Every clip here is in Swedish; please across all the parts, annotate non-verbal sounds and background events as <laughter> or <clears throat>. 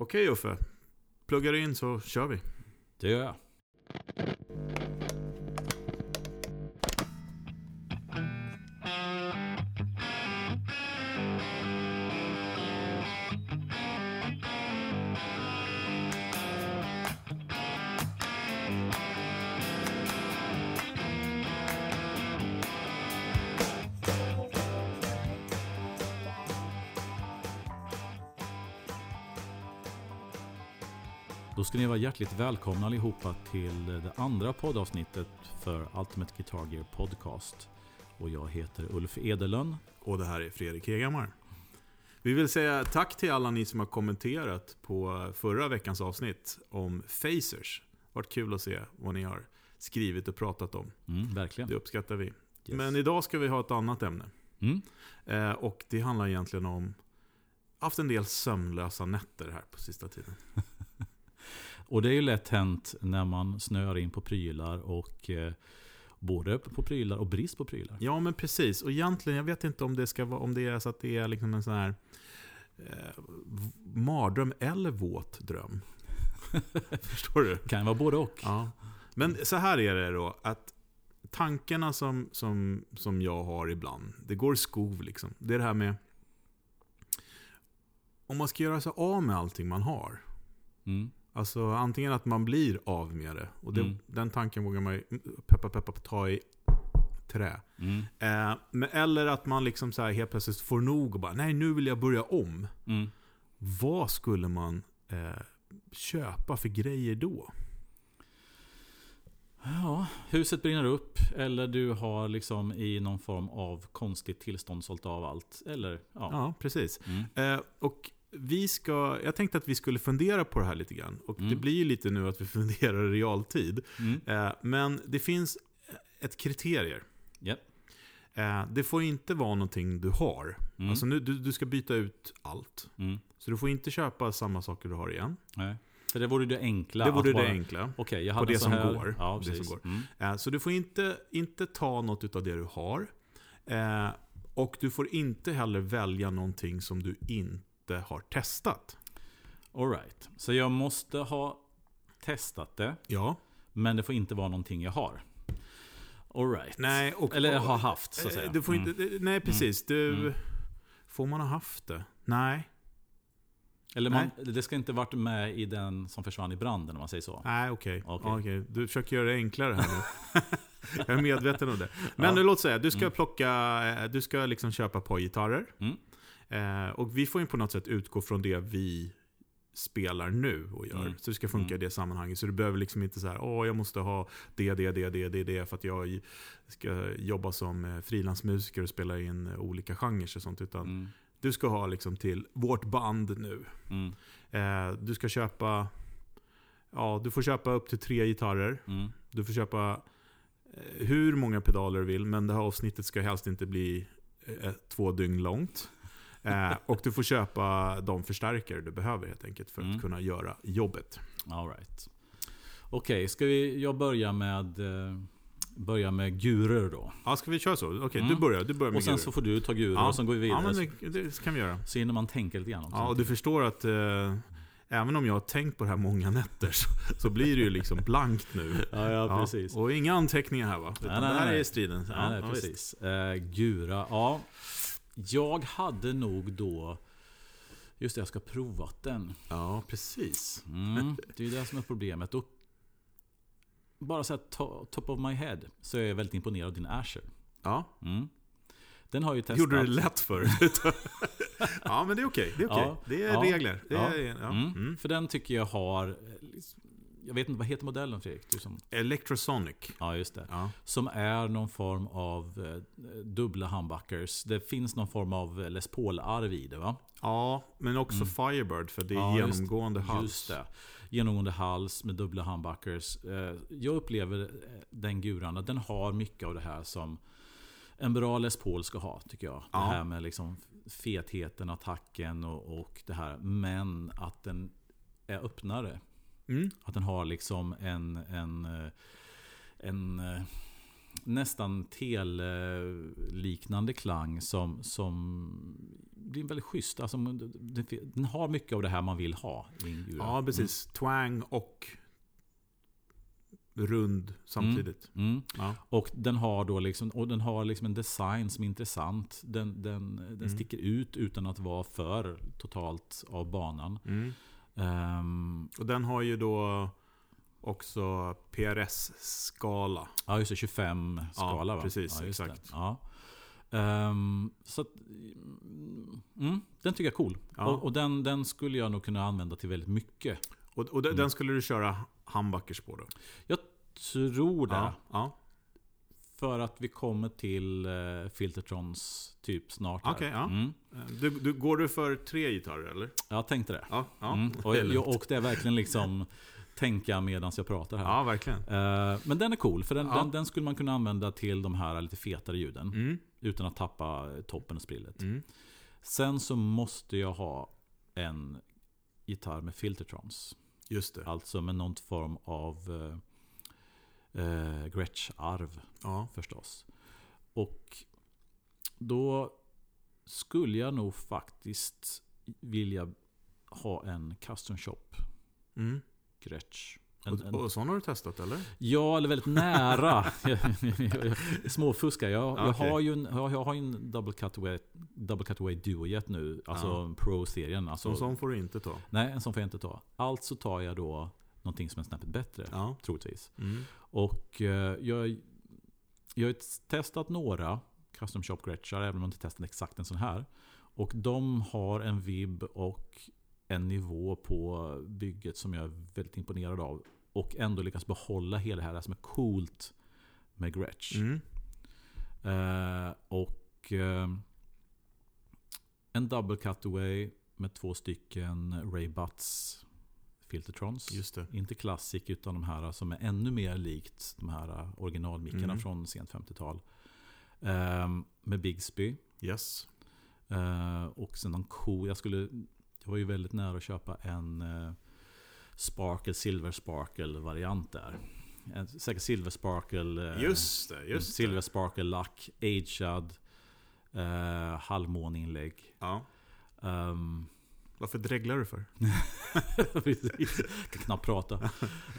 Okej Uffe, pluggar du in så kör vi. Det gör jag. Hjärtligt välkomna allihopa till det andra poddavsnittet för Ultimate Guitar Gear Podcast. Och jag heter Ulf Edelön. Och det här är Fredrik Hegamar. Vi vill säga tack till alla ni som har kommenterat på förra veckans avsnitt om Facers. Varit kul att se vad ni har skrivit och pratat om. Mm, verkligen. Det uppskattar vi. Yes. Men idag ska vi ha ett annat ämne. Mm. Eh, och det handlar egentligen om haft en del sömnlösa nätter här på sista tiden. <laughs> Och det är ju lätt hänt när man snöar in på prylar och eh, både på prylar och brist på prylar. Ja, men precis. Och egentligen, jag vet inte om det, ska vara, om det är så att det är liksom en sån här eh, mardröm eller våt dröm. <laughs> Förstår du? Kan vara både och. Ja. Men så här är det då, att tankarna som, som, som jag har ibland, det går i skov liksom. Det är det här med, om man ska göra sig av med allting man har. Mm. Alltså antingen att man blir av med det. Och det, Mm. den tanken vågar man ju peppa peppa ta i trä. Mm. Eh, men, eller att man liksom så här helt plötsligt får nog och bara, nej nu vill jag börja om. Mm. Vad skulle man eh, köpa för grejer då? Ja, huset brinner upp eller du har liksom i någon form av konstigt tillstånd sålt av allt. Eller ja. Ja, precis. Mm. Eh, och vi ska, jag tänkte att vi skulle fundera på det här lite grann. Och det Mm. blir ju lite nu att vi <laughs> funderar i realtid. Mm. Eh, men det finns ett kriterier. Japp. Eh, det får inte vara någonting du har. Mm. Alltså nu, du, du ska byta ut allt. Mm. Så du får inte köpa samma saker du har igen. Nej. För det vore det enkla. Det vore att det bara, enkla. Okej, jag På hade det en så som här, går. Ja, Det som går. Mm. Eh, Så du får inte, inte ta något av det du har. Eh, Och du får inte heller välja någonting som du inte har testat. All right. Så jag måste ha testat det. Ja. Men det får inte vara någonting jag har. All right. Nej, och, Eller och- har haft så att eh, säga. Du får Mm. inte, eh, nej, precis. Du, Mm. Får man ha haft det? Nej. Eller man, det ska inte varit med i den som försvann i branden om man säger så. Nej, okej. Okej. Ja, okej. Du försöker göra det enklare här nu. <laughs> jag är medveten om det. Men Ja. låt säga, du ska Mm. plocka, eh, du ska liksom köpa ett par gitarrer. Mm. Eh, och vi får ju på något sätt utgå från det vi spelar nu och gör. Mm. Så det ska funka i det sammanhanget. Så du behöver liksom inte så här, åh jag måste ha det, det, det, det, det, det för att jag ska jobba som eh, frilansmusiker och spela in eh, olika genrer och sånt. Utan Mm. du ska ha liksom till vårt band nu. Mm. Eh, du ska köpa, ja du får köpa upp till tre gitarrer. Mm. Du får köpa eh, hur många pedaler du vill, men det här avsnittet ska helst inte bli eh, två dygn långt. Eh, och du får köpa de förstärkare du behöver helt enkelt för Mm. att kunna göra jobbet. All right. Okej, ska vi, jag börja med, eh, börja med gurer då. Ja, ska vi köra så? Okej, Mm. du börjar. Du börjar med Och sen gurer. så får du ta gurer Ja. och sen går vi vidare. Ja, men det, det kan vi göra. Så hinner man tänka lite grann också. Ja, och du förstår att eh, även om jag har tänkt på det här många nätter så, så blir det ju liksom blankt nu. <laughs> ja, ja, precis. Och inga anteckningar här va? Utan Nej, nej, det här nej. är striden. Ja, Ja, nej, ja, visst. precis. Eh, gura, ja. Jag hade nog då... Just det, jag ska prova den. Ja, precis. Mm, det är ju det som är problemet. Och bara så här to- top of my head så är jag väldigt imponerad av din Asher. Ja. Mm. Den har ju testat. Gjorde du det lätt för? <laughs> Ja, men det är okej. Det är, okej. Ja, det är ja, regler. Det är, ja. Mm. Mm. För den tycker jag har... Jag vet inte, vad heter modellen Fredrik? Du som, Electrosonic. ja, just det. Ja. Som är någon form av eh, dubbla humbuckers. Det finns någon form av eh, Les Paul-arv i det va? ja, men också Mm. Firebird för det är Ja, just- genomgående hals. Just det. Genomgående hals med dubbla humbuckers. Eh, Jag upplever den guran att den har mycket av det här som en bra Les Paul ska ha, tycker jag. Ja. Det här med liksom fetheten, attacken och, och det här. Men att den är öppnare. Mm. Att den har liksom en, en, eh, en, eh, nästan tele-liknande klang som, som blir väldigt schysst. Alltså, den, har mycket av det här man vill ha. Ja, precis. Twang och rund samtidigt. Mm. Mm. Ja. Och den har då liksom, och den har liksom en design som är intressant. Den, den, den Mm. sticker ut utan att vara för totalt av banan. Ehm, Och den har ju då också PRS-skala. ja, just det. 25 skala va? precis, ja, exakt. Ja. Ehm, så att, mm, den tycker jag är cool. Ja. Och, och den, den skulle jag nog kunna använda till väldigt mycket. Och, och den- Mm. den skulle du köra humbuckers på då? Jag tror det. Ja. ja. För att vi kommer till uh, Filtertrons typ snart. Okej, ja. Mm. Du, du, går du för tre gitarrer eller? Jag tänkte det. Ja. ja. Mm. Det Och, lugnt. jag, och det är verkligen liksom tänka medan jag pratar här. ja, verkligen. Eh, men den är cool, för den, Ja. den, den skulle man kunna använda till de här lite fetare ljuden. Mm. Utan att tappa toppen och sprillet. Mm. Sen så måste jag ha en gitarr med filtertrons. Just det. Alltså med någon form av uh, Gretsch-arv Ja. förstås. Och då skulle jag nog faktiskt vilja ha en custom shop Mm. Gretsch. En, en, och sån har du testat eller? ja, eller väldigt nära. <laughs> <laughs> Småfuskar. Jag, jag, har ju en, jag, har en double cutaway, double cutaway duojet nu. Alltså Ja. Pro-serien. Alltså, Som sån får du inte ta. Nej, en sån får jag inte ta. Alltså tar jag då någonting som är snäppet bättre. Ja. Troligtvis. Mm. Och eh, jag, jag har testat några custom shop Gretschar, även om jag inte testat exakt en sån här. Och de har en vibb och en nivå på bygget som jag är väldigt imponerad av. Och ändå lyckas behålla hela det här som är coolt med Gretsch. Mm. Eh, och eh, en double cutaway med två stycken Ray Butts Filtertrons. Just det. Inte Classic utan de här som är ännu mer likt de här originalmickarna Mm. från sent 50-tal. Ehm, med Bigsby. Yes. Eh, och sen någon cool, jag skulle, jag var ju väldigt nära att köpa en eh, Sparkle, Silver Sparkle variant där. En, säkert Silver Sparkle. eh, Just det. Just Silver det. Sparkle Lack, Agead, eh, halvmåneinlägg. Ja. Um, Varför dreglar du för? <laughs> Precis. kan knappt prata.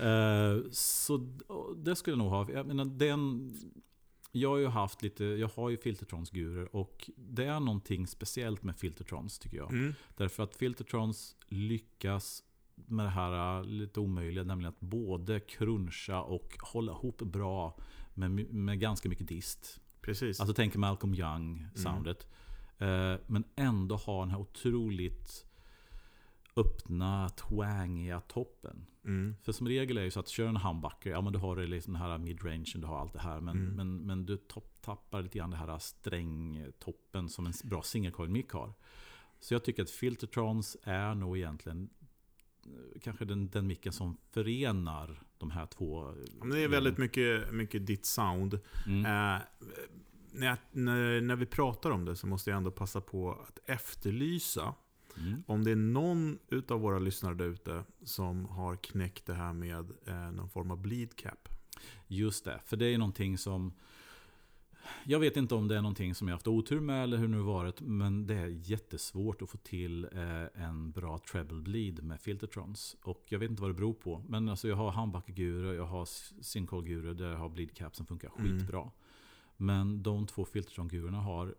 Eh, så det skulle jag nog ha. Jag, menar, den, jag har ju haft lite, jag har ju Filtertrons gurer och det är någonting speciellt med Filtertrons tycker jag. Mm. Därför att Filtertrons lyckas med det här lite omöjliga, nämligen att både cruncha och hålla ihop bra med, med ganska mycket dist. Precis. Alltså tänk Malcolm Young-soundet. Eh, men ändå ha den här otroligt öppna, twangiga toppen. mm. För som regel är det ju så att kör en humbucker, ja men du har det liksom den här midrangen, du har allt det här. Men, Mm. men, men du topp, tappar lite grann det här strängtoppen som en bra single coil mic har. Så jag tycker att Filtertrons är nog egentligen eh, kanske den, den micken som förenar de här två. Det är väldigt mycket, mycket ditt sound. Mm. Eh, när, när vi pratar om det så måste jag ändå passa på att efterlysa Mm. om det är någon utav våra lyssnare där ute som har knäckt det här med eh, någon form av bleed cap. Just det, för det är någonting som... Jag vet inte om det är någonting som jag haft otur med eller hur det nu varit. Men det är jättesvårt att få till eh, en bra treble bleed med filtertrons. Och jag vet inte vad det beror på. Men alltså jag har handbackegurer, jag har synkolgurer där jag har bleed cap som funkar Mm. skitbra. Men de två filtertron-gurorna har,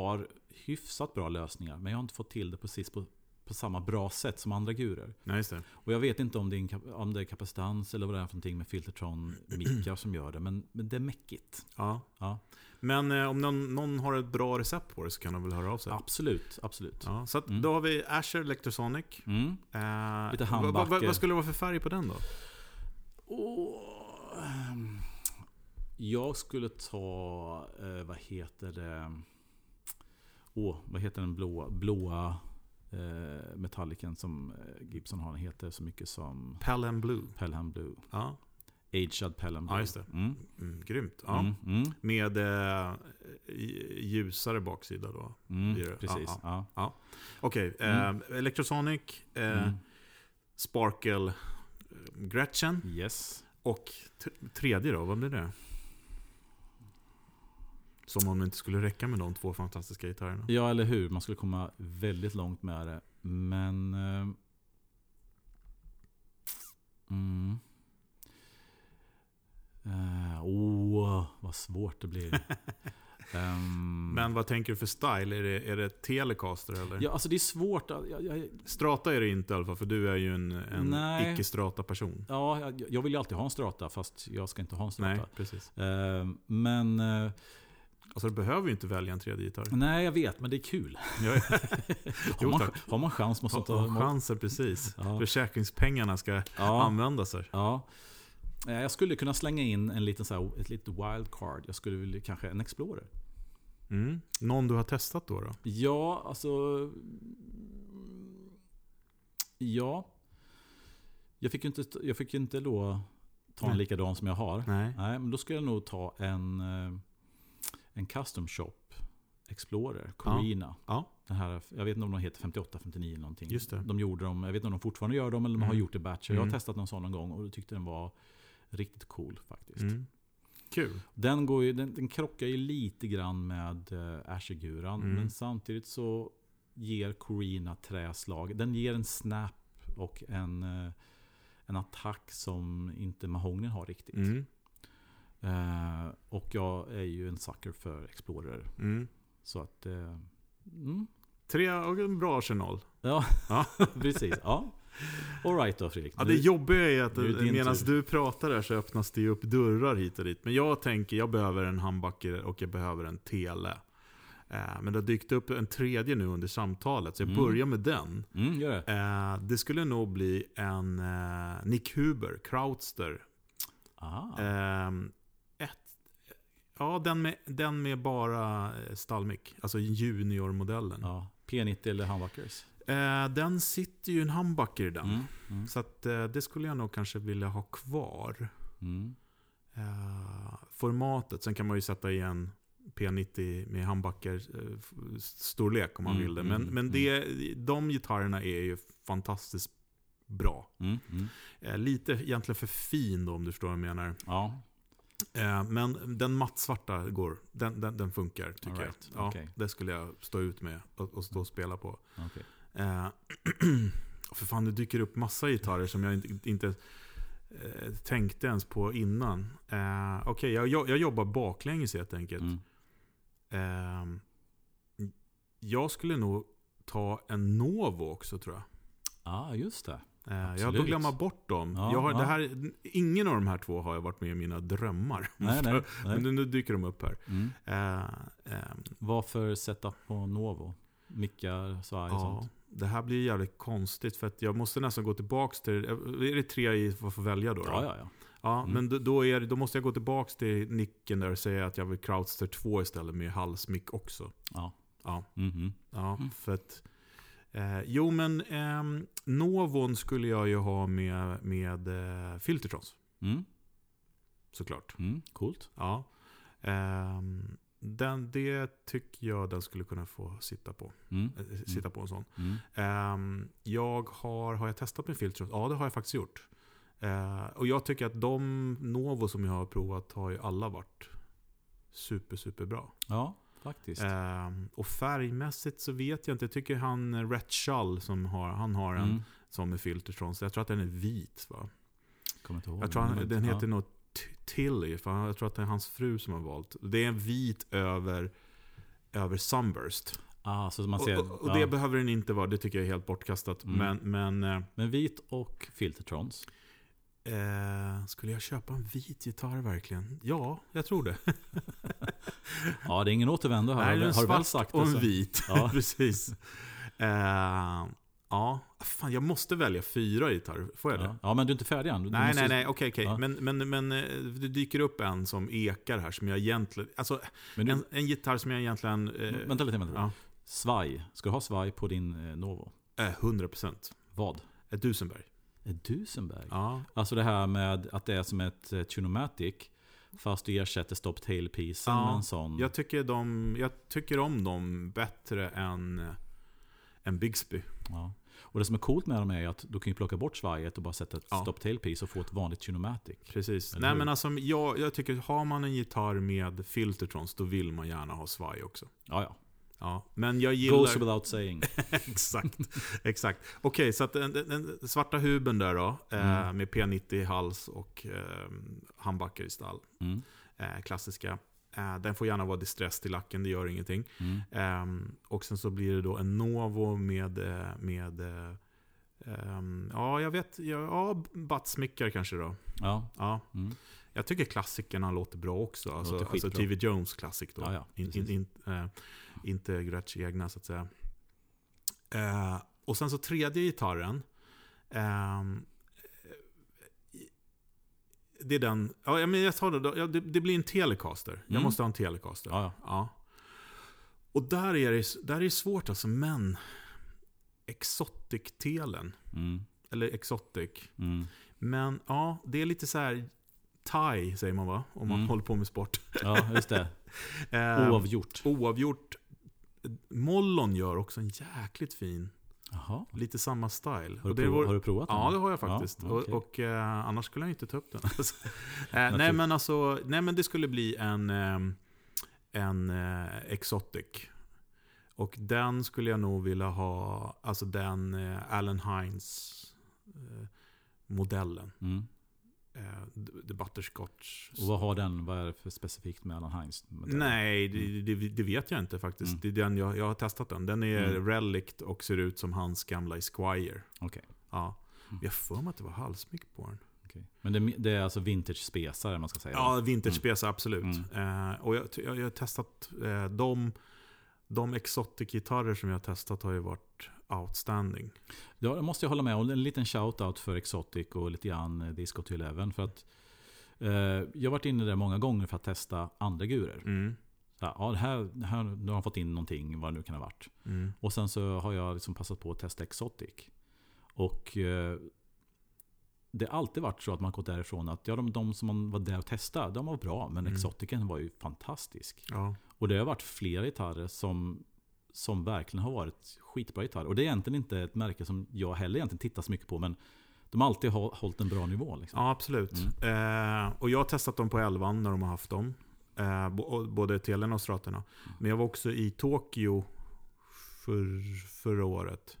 har hyfsat bra lösningar. Men jag har inte fått till det precis på, på samma bra sätt som andra gurer. Nej, just det. Och jag vet inte om det är, om det är kapacitans eller vad det är för någonting med Filtertron-mickar som gör det. Men, men det är mäckigt. Ja. Ja, Men eh, om någon, någon har ett bra recept på det så kan de väl höra av sig. absolut, absolut. Ja, så Mm. då har vi Asher Electrosonic. Mm. Eh, Lite vad, vad, vad skulle det vara för färg på den då? Ehm, jag skulle ta, eh, vad heter det? Åh, vad heter den blåa, blåa eh, metalliken som eh, Gibson har? Den heter så mycket som Pelham Blue. Pelham Blue. Ja, Aged Pelham Blue. Ja, just det. Mm. mm, grymt. Ja. Mm, mm, Med eh, ljusare baksida då. mm, precis. Ja, Ja. Okej, Mm. eh, Electrosonic, eh, Mm. Sparkle, eh, Gretchen Yes. och tredje då, vad blir det? Som om det inte skulle räcka med de två fantastiska gitarrerna. Ja, eller hur? Man skulle komma väldigt långt med det. Men... Eh, mm. Eh, oh, vad svårt det blir. <laughs> Ehm, Men vad tänker du för style? Är det, är det Telecaster eller? ja, alltså det är svårt. att- Jag, jag, Strata är det inte i alla fall, för du är ju en, en Nej. icke-strata-person. ja, jag, jag vill ju alltid ha en strata, fast jag ska inte ha en Nej, strata. precis. Ehm, men... Alltså du behöver ju inte välja en tredje gitarr. nej, jag vet, men det är kul. <laughs> Har man, har man chans måste man ta ha chansen precis. Ja. Försäkringspengarna ska Ja. användas här. Ja. Eh, Jag skulle kunna slänga in en liten så här, ett litet wildcard. Jag skulle vilja kanske en Explorer. Mm. Någon du har testat då? då? Ja, alltså... Ja. Jag fick ju inte, jag fick inte då ta en likadan som jag har. Nej. Nej, men då skulle jag nog ta en, eh, en Custom Shop Explorer, Corina. Ja. Den här, jag vet inte om de heter 58, 59 eller någonting. Just det. De gjorde dem, jag vet inte om de fortfarande gör dem eller de har Mm. gjort det i batcher. Jag har Mm. testat någon sån någon gång och tyckte den var riktigt cool faktiskt. Mm. Kul. Den, går ju, den, den krockar ju lite grann med uh, Ashiguran. Mm. Men samtidigt så ger Corina träslag. Den ger en snap och en, eh, en attack som inte Mahogny har riktigt. Eh, och jag är ju en sucker för Explorer. Mm. Så att... eh, mm. Tre och en bra arsenal. Ja, Ja. <laughs> precis. Ja. Alright då Fredrik. Ja, det Nu- jobbiga är att är medan du pratar där så öppnas det upp dörrar hit och dit. Men jag tänker, jag behöver en humbucker och jag behöver en tele. Eh, Men det har dykt upp en tredje nu under samtalet, så jag Mm. börjar med den. Mm, det. Eh, Det skulle nog bli en Nick Huber, Krautster. Ah. Ja, den med, den med bara eh, stallmick, alltså juniormodellen. ja. P90 eller humbuckers. Eh, den sitter ju en humbucker i den. Mm. Mm. Så att, eh, det skulle jag nog kanske vilja ha kvar. Mm. Eh, formatet, sen kan man ju sätta i en P90 med humbucker eh, storlek om man Mm, vill det. Men, mm, men det, de gitarrerna är ju fantastiskt bra. Mm. Mm. Eh, lite egentligen för fin då om du förstår vad jag menar. Ja. Eh, men den mattsvarta går, den, den, den funkar tycker right, jag. Ja, okej. Det skulle jag stå ut med och, och stå och spela på. Okej. Eh, <clears throat> för fan, det dyker upp massa gitarrer som jag inte, inte eh, tänkte ens på innan. Eh, Okej, jag, jag, jag jobbar baklänges helt enkelt. Mm. Eh, jag skulle nog ta en Novo också tror jag. Ja, just det. Eh, jag Absolut. får glömma bort dem. Ja, jag har, ja. det här, ingen av de här två har jag varit med i mina drömmar. <laughs> Nej, nej. Men nej. nu, nu dyker de upp här. Mm. Eh, ehm, Vad för setup på Novo? Mickar, svaj och ja, sånt? det här blir jävligt konstigt för att jag måste nästan gå tillbaks till... Är det tre i vad får välja då? då? Ja, ja, ja. Ja, Mm. men då, är, då måste jag gå tillbaks till nicken där och säga att jag vill Krautster 2 istället med halsmick också. ja. Ja, Mhm. ja Mm. för att... Eh, jo, men eh, Novon skulle jag ju ha med, med eh, Filtertrons, Mm. såklart. Mm. Coolt. Ja. Ehm, den, det tycker jag den skulle kunna få sitta på. Mm. Eh, Sitta på en sån. Mm. Ehm, jag har, har jag testat med Filtertrons? Ja, det har jag faktiskt gjort. Eh, och jag tycker att de Novo som jag har provat har ju alla varit super, super bra. Ja, faktiskt. Ehm, och färgmässigt så vet jag inte. Jag tycker han eh, Rhett Shull som har, han har en Mm. sån med Filtertrons. Jag tror att den är vit va? Kommer inte ihåg. Jag tror han, den ja. heter något T- Tilly, för jag tror att det är hans fru som har valt. Det är en vit över, över Sunburst. Ah, så man ser, och och, och ja. det behöver den inte vara, det tycker jag är helt bortkastat. Mm. Men, men eh, Men vit och filtertrons. Eh, skulle jag köpa en vit gitarr verkligen? Ja, jag tror det. <laughs> Ja, det är ingen återvändo här. Nej, har, en har svart sagt det och en så- vit. Ja. <laughs> Precis. Eh, ja, fan jag måste välja fyra gitarrer. Får jag det? Ja. ja, men du är inte färdig än. Du Nej, måste- nej, nej, okej, okej. Ja. Men, men, men eh, det dyker upp en som ekar här som jag egentligen... Alltså, du, en, en gitarr som jag egentligen... Eh, vänta lite, vänta. ja, Svaj. Ska du ha svaj på din eh, Novo? eh, 100%. Vad? Ett Dusenberg. Dusenberg? Ja. Alltså det här med att det är som ett eh, Tunomatic. Fast du ersätter stop tail-pisen Ja, med en sån. Jag, tycker de, jag tycker om dem bättre än, än Bigsby. Ja. Och det som är coolt med dem är att du kan ju plocka bort svajet och bara sätta ett Ja. stop tail piece och få ett vanligt tunomatic. Precis. Eller Nej hur? men alltså, jag, jag tycker har man en gitarr med filtertrons, då vill man gärna ha svaj också. Ja, ja. Ja, men jag gillar... Goes without saying. <laughs> exakt. exakt. Okej, så att den, den, svarta huben där då, eh, Mm. med P90 i hals och eh, handbackar i stall. Mm. Eh, klassiska. Eh, den får gärna vara distress till lacken, det gör ingenting. Mm. Ehm, och sen så blir det då en Novo med, eh, med eh, ehm, ja, jag vet, ja, battsmickar kanske då. Ja. Ja, Mm. jag tycker klassikerna låter bra också. Alltså, Låter alltså. TV Jones klassik då. Ja, ja, in, in, in, eh, inte Gretsch egna så att säga. Eh, och sen så tredje gitarren. ehm, det är den, ja men jag tar det, ja, det, det blir en Telecaster. Jag Mm. måste ha en Telecaster. Ja, ja. Och där är det, där är det svårt alltså, men Exotic-telen, Mm. eller Exotic. Mm. Men ja, det är lite så här Thai säger man va? Om man Mm. håller på med sport. ja, just det. <laughs> Eh, Oavgjort. oavgjort. Mollon gör också en jäkligt fin, Jaha. lite samma style. Har du, var- har du provat den? Ja, det har jag faktiskt. Ja, okej. Och, och eh, annars skulle jag inte ta upp den. <laughs> eh, nej, men alltså, nej, men det skulle bli en, eh, en eh, Exotic. Och den skulle jag nog vilja ha, alltså den eh, Allen Hines eh, modellen. Mm. Eh, the, the Butterscotch. Och vad har den? Vad är det för specifikt med Allen Heinz? Nej, det, det, det vet jag inte faktiskt. Mm. Det är den jag, jag har testat den. Den är Mm. relict och ser ut som hans gamla Esquire. Okej. Ja. Mm. Jag för mig att det var halsmyck på den. okej. Men det, det är alltså vintage-spesar man ska säga? Ja, vintage-spesa absolut. Mm. Eh, och jag, jag, jag har testat eh, de, de Exotic-gitarrer som jag har testat har ju varit outstanding. Ja, det måste jag hålla med om. En liten shout-out för Exotic och lite grann eh, Disco to Eleven. För att eh, jag har varit inne där många gånger för att testa andra gurer. Mm. Så här, ja, det här, här, nu har de fått in någonting, vad det nu kan ha varit. Mm. Och sen så har jag liksom passat på att testa Exotic. Och eh, det har alltid varit så att man gått därifrån att ja, de, de som man var där och testade, de var bra. Men Mm. Exoticen var ju fantastisk. Ja. Och det har varit flera gitarrer som, som verkligen har varit skitbra gitarrer. Och det är egentligen inte ett märke som jag heller egentligen tittar så mycket på. Men de har alltid hå- hållit en bra nivå. Liksom. ja, absolut. Mm. Eh, och jag har testat dem på 11 när de har haft dem. Eh, både telen och straterna. Men jag var också i Tokyo för, förra året.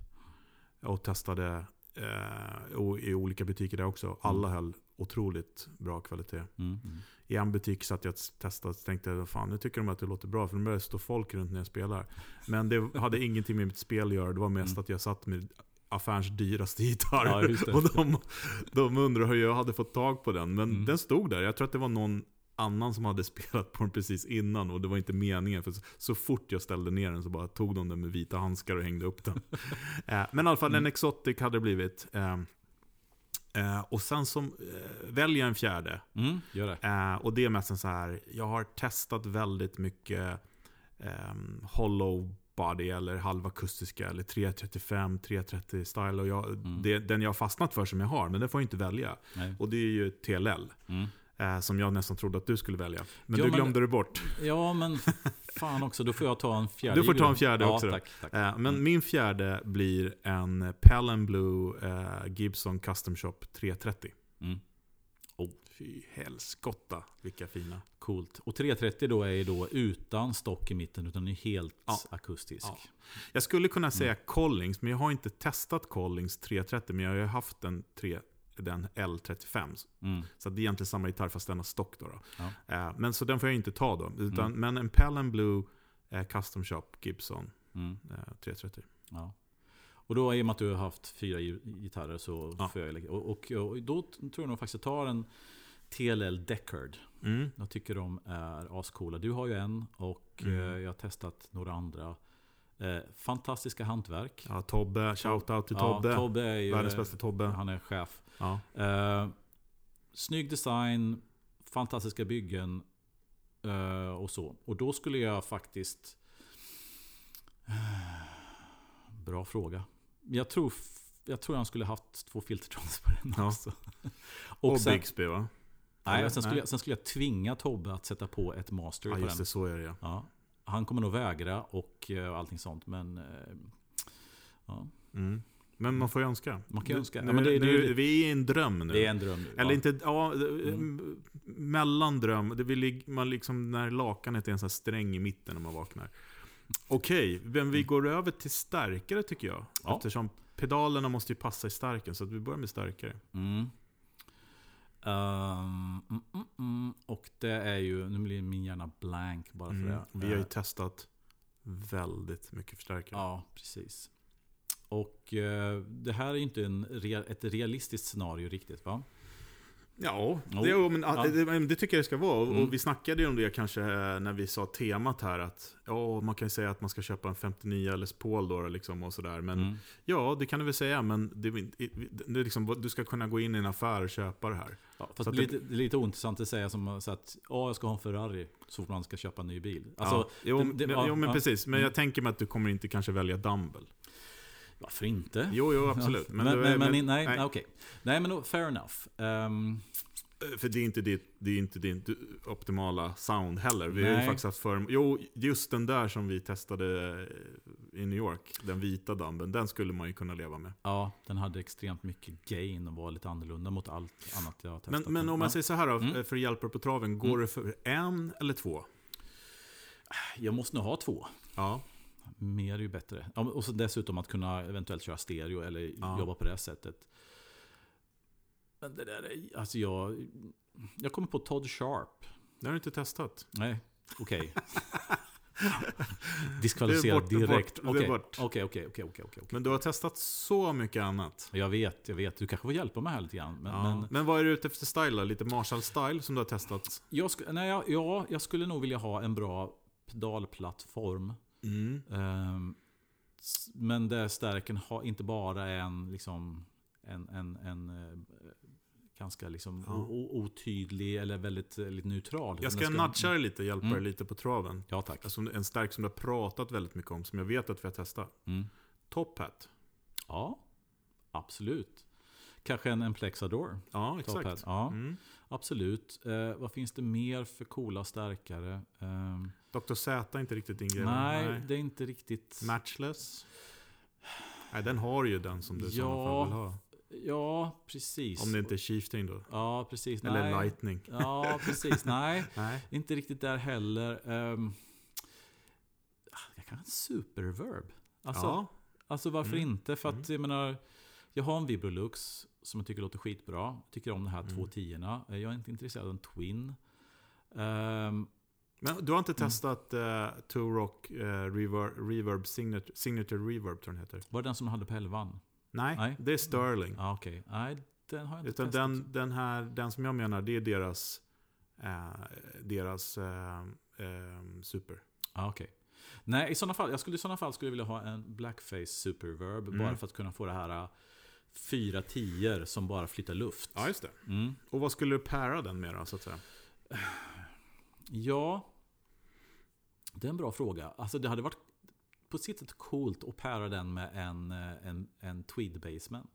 Och testade eh, i olika butiker där också. Alla höll otroligt bra kvalitet. Mm, mm. I en butik satt jag och testade och tänkte fan nu tycker de att det låter bra för det börjar stå folk runt när jag spelar. Men det hade ingenting med mitt spel att göra, det var mest Mm. att jag satt med affärens dyraste gitarr. Ja, det. <laughs> och de, de undrar hur jag hade fått tag på den. Men Mm. den stod där, jag tror att det var någon annan som hade <laughs> spelat på den precis innan och det var inte meningen. För så, fort jag ställde ner den så bara tog de den med vita handskar och hängde upp den. <laughs> eh, men i alla fall Mm. en Exotic hade det blivit. Eh, och sen som eh, väljer en fjärde. Mm, gör det. Eh, och det är mest en så här, jag har testat väldigt mycket ehm, hollow body eller halvakustiska eller 335, 330 style. Och jag, Mm. det, den jag har fastnat för som jag har, men den får jag inte välja. Nej. Och det är ju TLL. Mm. Eh, som jag nästan trodde att du skulle välja. Men Ja, du men- glömde det bort. Ja, men fan också. Då får jag ta en fjärde. Du får ta en fjärde ja, också då. Tack, tack. Eh, men Mm. min fjärde blir en Pell Blue eh, Gibson Custom Shop 330. Mm. Oh. Fy helskotta, vilka fina. Coolt. Och 330 då är ju då utan stock i mitten, utan är helt Ja. akustisk. Ja. Jag skulle kunna säga Mm. Collings, men jag har inte testat Collings 330, men jag har ju haft den, 3, den L35. Mm. Så det är egentligen samma gitarr fast den har stock. Då, då. Ja. Eh, men så den får jag inte ta då. Utan, Mm. Men en Pell Blue eh, Custom Shop Gibson Mm. eh, 330. Ja. Och då i och med att du har haft fyra gi- gitarrer så Ja. får jag lägga. Och, och, och då tror jag nog faktiskt att jag tar en TLL Deckard. Mm. Jag tycker de är ascoola. Du har ju en och Mm. eh, jag har testat några andra. Eh, fantastiska hantverk. Ja, Tobbe, shoutout till Tobbe. Ja, Tobbe är ju, Världens bästa Tobbe. Han är chef. Ja. Eh, snygg design, fantastiska byggen eh, och så. Och då skulle jag faktiskt... Bra fråga. Jag tror, jag tror han skulle haft två filtertrons på den Ja. också. <laughs> Och, Och sen, Bixby va? nej, sen, skulle Nej. jag, sen skulle jag tvinga Tobbe att sätta på ett master Ja på just den. det, så är det ja. Ja. Han kommer nog vägra och eh, allting sånt. Men eh, ja. Mm. Men man får ju önska. Man kan Nu- önska. Ja, Nu, men det- nu, det- vi är i en dröm nu. Det är en dröm nu. Eller ja. inte, ja, Mm. mellan dröm. Det vill, man liksom när lakanet är en sån här sträng i mitten när man vaknar. Okej, men vi går över till starkare tycker jag. Mm. Ja. Eftersom pedalerna måste ju passa i starken, så vi börjar med starkare. Mm. Ehm, mm, mm. Och det är ju, nu blir min hjärna blank bara för Mm. det. Vi har ju Eh, testat väldigt mycket förstärkare. Ja, precis. Och eh, det här är ju inte en ett realistiskt scenario riktigt va? Ja, det, jo, men, Ja. det, det tycker jag det ska vara. Mm. och vi snackade ju om det kanske eh, när vi sa temat här. att ja, Man kan ju säga att man ska köpa en 59 Les Paul då, liksom, och sådär. Men Mm. ja, det kan du väl säga. Men det, det liksom, du ska kunna gå in i en affär och köpa det här. Ja, fast det, lite, det är lite ointressant att säga som så att ja, jag ska ha en Ferrari så fort man ska köpa en ny bil. Alltså, ja. jo, det- men- ja, jo, men ja. precis. Men Mm. jag tänker mig att du kommer inte kanske välja Dumble. Varför inte? Jo, jo, absolut. Men, <laughs> men, men, men, nej, nej. nej. okej. Nej, men fair enough. Ehm, För det är inte ditt, det är inte ditt optimala sound heller. Vi har ju faktiskt haft för, Jo, just den där som vi testade i New York, den vita damben, den skulle man ju kunna leva med. ja, den hade extremt mycket gain och var lite annorlunda mot allt annat jag har testat. Men, men om man säger så här då, Mm. för att hjälpa på traven, går Mm. det för en eller två? Jag måste nog ha två. Ja. Mer är ju bättre. Och dessutom att kunna eventuellt köra stereo eller Ja. jobba på det sättet. Men det där är, alltså jag... Jag kommer på Todd Sharp. Det har du inte testat. Nej, okej. <laughs> Är Diskvalificerad direkt. Okej, okej, okej, okej, okej, okej. Men du har testat så mycket annat. Jag vet, jag vet. Du kanske får hjälpa mig här lite grann. Men, ja. men men, vad är du ute efter style då? Lite Marshall-style som du har testat? jag, nej, jag, ja, jag skulle nog vilja ha en bra pedalplattform. Mm. Ehm, men där stärken har inte bara en, liksom, en, en, en eh, ganska liksom Ja. otydlig eller väldigt eh, lite neutral. Jag ska den nudga dig lite, hjälpa Mm. dig lite på traven. Ja, tack. Alltså en stark som du har pratat väldigt mycket om, som jag vet att vi har testat. Mm. Top Hat. Ja, absolut. Kanske en, en Plexador. Ja, exakt. Ja, Mm. Absolut. Eh, vad finns det mer för coola stärkare? Ehm, Dr. Z är inte riktigt din grej. nej, det är inte riktigt... Matchless? Nej, den har ju den som du i Ja. sådana fall vill ha. Ja, precis. Om det inte är Chieftain då. Ja, precis. Eller Nej. Lightning. Ja, precis. <laughs> Nej, Nej. inte riktigt där heller. Um, jag kan en superverb. Alltså, ja. alltså varför Mm. inte? För att jag menar, jag har en Vibrolux som jag tycker låter skitbra. Tycker om de här Mm. två tiorna. Jag är inte intresserad av en Twin. Ehm, Men du har inte Mm. testat uh, Two Rock uh, reverb, reverb signature, signature Reverb tror jag den heter? var det den som hade på 11? Nej, Nej. det är Sterling. Ja, okej. Nej, den har jag inte Utan testat. den, den här, den som jag menar, det är deras, eh, deras eh, eh, super. Ja, okej. Nej, i sådana fall, jag skulle i sådana fall skulle jag vilja ha en Blackface Superverb. Mm. Bara för att kunna få det här fyra tior som bara flyttar luft. Ja, just det. Mm. Och vad skulle du para den med då, så att säga? Ja, det är en bra fråga. Alltså det hade varit på sitt sätt coolt att para den med en, eh, en, en Tweed Baseman.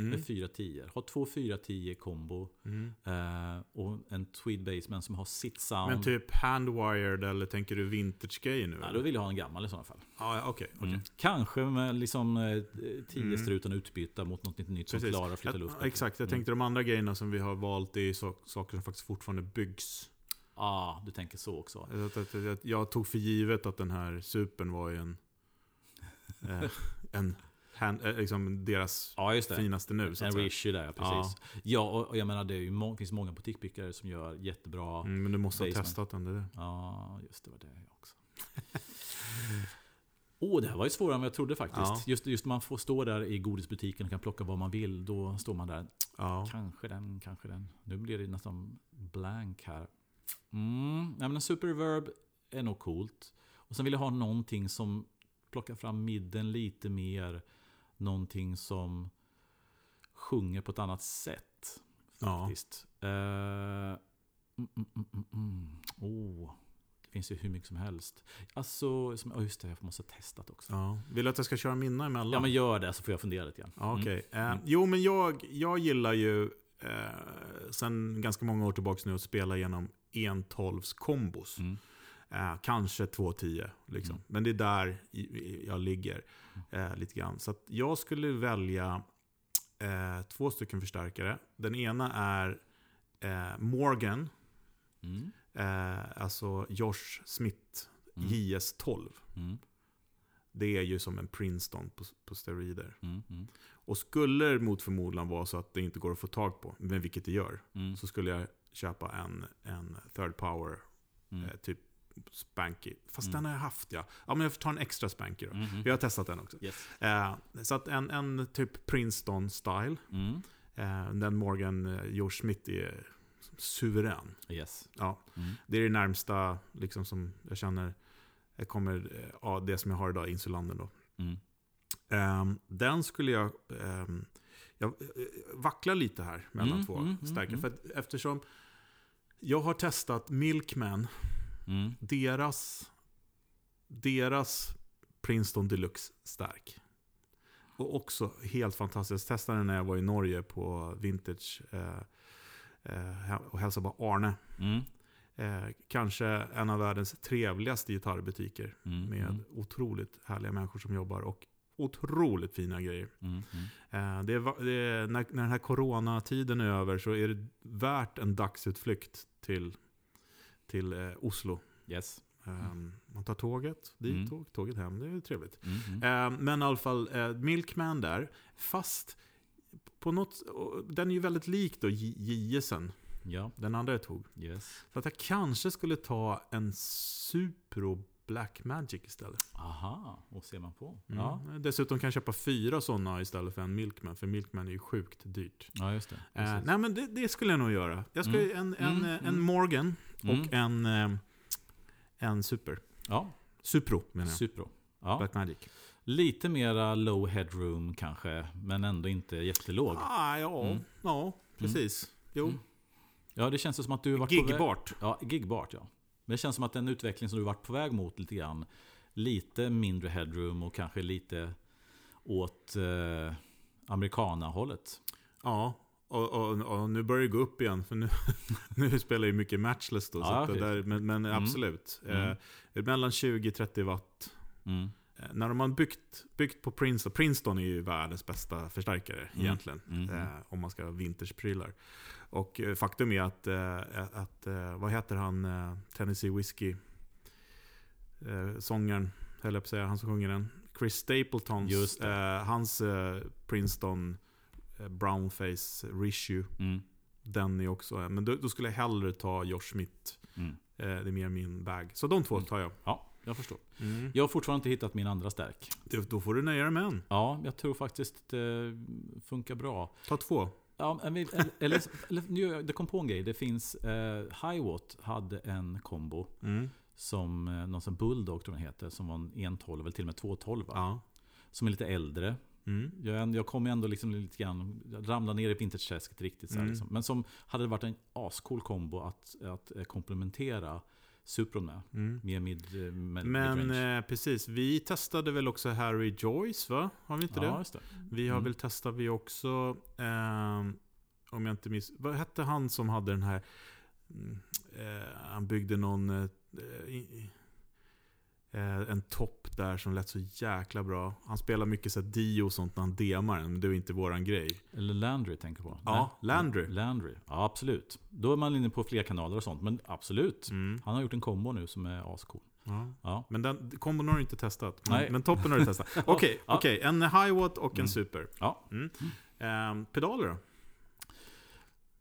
Mm. Med fyra tior. Ha två fyra tio kombo. Mm. Eh, och en Tweed Baseman som har sitt sound. Men typ handwired eller tänker du vintage-grejer nu? ja, då vill jag ha en gammal i sådana fall. Ja, okej. okej. Mm. Kanske med liksom eh, tio Mm. strutarna utbytta mot något nytt som Precis. klarar att flytta Jag- luft. Exakt, jag Mm. tänkte de andra grejerna som vi har valt är så, saker som faktiskt fortfarande byggs. Ja, ah, du tänker så också. Att- att- att- Jag tog för givet att den här supern var ju en, eh, en hand, eh, liksom deras Ja, finaste nu. Så En reissue där, precis. Ja, och, och jag menar det ju må- finns många butikbyggare som gör jättebra. Mm, men du måste ha Basement. testat den. Det är det. Ja, just det var det också. <laughs> Åh, oh, det här var ju svårare än vad jag trodde faktiskt. Ja. Just, just man får stå där i godisbutiken och kan plocka vad man vill. Då står man där. Ja. Kanske den, kanske den. Nu blir det nästan blank här. Mm, nej, men en superverb är nog coolt. Och sen vill jag ha någonting som plockar fram midden lite mer. Någonting som sjunger på ett annat sätt. Ja. Faktiskt. Eh, mm, mm, mm, mm, mm. Oh, det finns ju hur mycket som helst. Alltså, som, oh just det, jag måste ha testat också. Ja. Vill du att jag ska köra mina emellan? Ja, men gör det så får jag fundera lite grann. Ja. Eh, Mm. Jo, men jag, jag gillar ju eh, sen ganska många år tillbaka nu att spela igenom 1.12s kombos. Mm. Eh, kanske 210. Liksom. Mm. Men det är där jag ligger eh, lite grann. Så jag skulle välja eh, två stycken förstärkare. Den ena är eh, Morgan, Mm. eh, alltså Josh Smith Mm. JS12. Mm. Det är ju som en Princeton på, på steroider. Mm. Mm. Och skulle det mot förmodan vara så att det inte går att få tag på, men vilket det gör, Mm. så skulle jag köpa en, en third power, Mm. eh, typ Spanky. Fast Mm. den har jag haft ja. Ja men jag får ta en extra Spanky då. Mm. Vi har testat den också. Yes. Eh, så att en, en typ Princeton-style. Mm. Eh, den Morgan eh, George Smith är suverän. Yes. Ja, Mm. det är det närmsta liksom, som jag känner jag kommer, eh, ja, det som jag har idag, Insulanden då. Ehm, den skulle jag... ehm, jag eh, vacklar lite här mellan Mm, två mm, starka. För eftersom jag har testat Milkman, Mm. deras, deras Princeton Deluxe stark. Och också helt fantastiskt. Jag testade den när jag var i Norge på Vintage eh, eh, och hälsade på Arne. Mm. Eh, kanske en av världens trevligaste gitarrbutiker. Mm. Med Mm. otroligt härliga människor som jobbar och otroligt fina grejer. Mm. Mm. Eh, det är, det är, när, när den här coronatiden är över så är det värt en dagsutflykt till, till eh, Oslo. Yes. Eh, Man tar tåget dit, Mm. tåg, tåget hem. Det är trevligt. Mm. Mm. Eh, men i alla fall, eh, Milkman där. Fast på något, och den är ju väldigt lik då JSen, Ja. den andra jag tog. Yes. Så att jag kanske skulle ta en Supro Black Magic istället. Aha, och ser man på. Mm. Ja. Dessutom kan jag köpa fyra sådana istället för en Milkman. För Milkman är ju sjukt dyrt. ja, just det. Eh, nej men det, det skulle jag nog göra. Jag skulle Mm. en, en, Mm, en mm. Morgan Mm. och en, eh, en Super. Ja, Supro menar jag. Supro. Ja. Black Magic. Lite mera low headroom kanske, men ändå inte jättelåg. Ah, ja, Mm. ja, precis. Jo, Mm. Ja, det känns som att du varit på väg... gigbart. Ja, gigbart ja. Men det känns som att den utveckling som du varit på väg mot lite grann, lite mindre headroom och kanske lite åt eh, amerikanahållet. Ja, och, och, och nu börjar det gå upp igen. För nu, <laughs> nu spelar ju mycket matchless då. Ja, så okej. där, men, men Mm. absolut. Mm. Eh, mellan 20-30 watt. Mm. Eh, när de har byggt, byggt på Princeton. Princeton är ju världens bästa förstärkare Mm. egentligen. Mm. Eh, om man ska ha vintageprylar. Och eh, faktum är att, eh, att eh, vad heter han, Tennessee Whiskey, sångaren, höll jag på att säga, han som sjunger den. Chris Stapletons, hans Princeton Brownface Rissue, Mm. den är också, men då, då skulle jag hellre ta Josh Smith. Mm. Det är mer min bag. Så de två Mm. tar jag. Ja, jag förstår. Jag har fortfarande inte hittat min andra stärk. Då får du nöja dig med en. Ja, jag tror faktiskt det funkar bra. Ta två. Ja, eller, eller, eller, nu- det kom på en grej. Det finns... Eh, Highwatt hade en kombo Mm. som eh, någon som Bulldog tror jag heter. Som var en 112 eller till och med 212. va? Ja. Som är lite äldre. Mm. Jag, jag kom ändå liksom lite grann, jag ramlade ner i vintage-träsket riktigt. Så här, Mm. liksom. Men som hade varit en ascool kombo att, att eh, komplementera Supron med. Mm. Med mid, eh, med Men eh, precis, vi testade väl också Harry Joyce va? Har vi inte ja, det? just det. Vi har Mm. väl testat vi också, ehm, om jag inte minns, vad hette han som hade den här, mm, eh, han byggde någon, eh, eh, en topp där som lät så jäkla bra. Han spelar mycket så Dio och sånt när han demar den, men det är inte våran grej. Eller Landry tänker på. Ja, Nej. Landry. Landry. Ja, absolut. Då är man inne på fler kanaler och sånt. Men absolut. Mm. Han har gjort en kombo nu som är ascool. Ja. Ja. Men den kombon har du inte testat. Men, Nej. men toppen har du testat. <laughs> Okej, Ja. okej. en high-watt och en Mm. super. Ja. Mm. Ehm, pedaler då?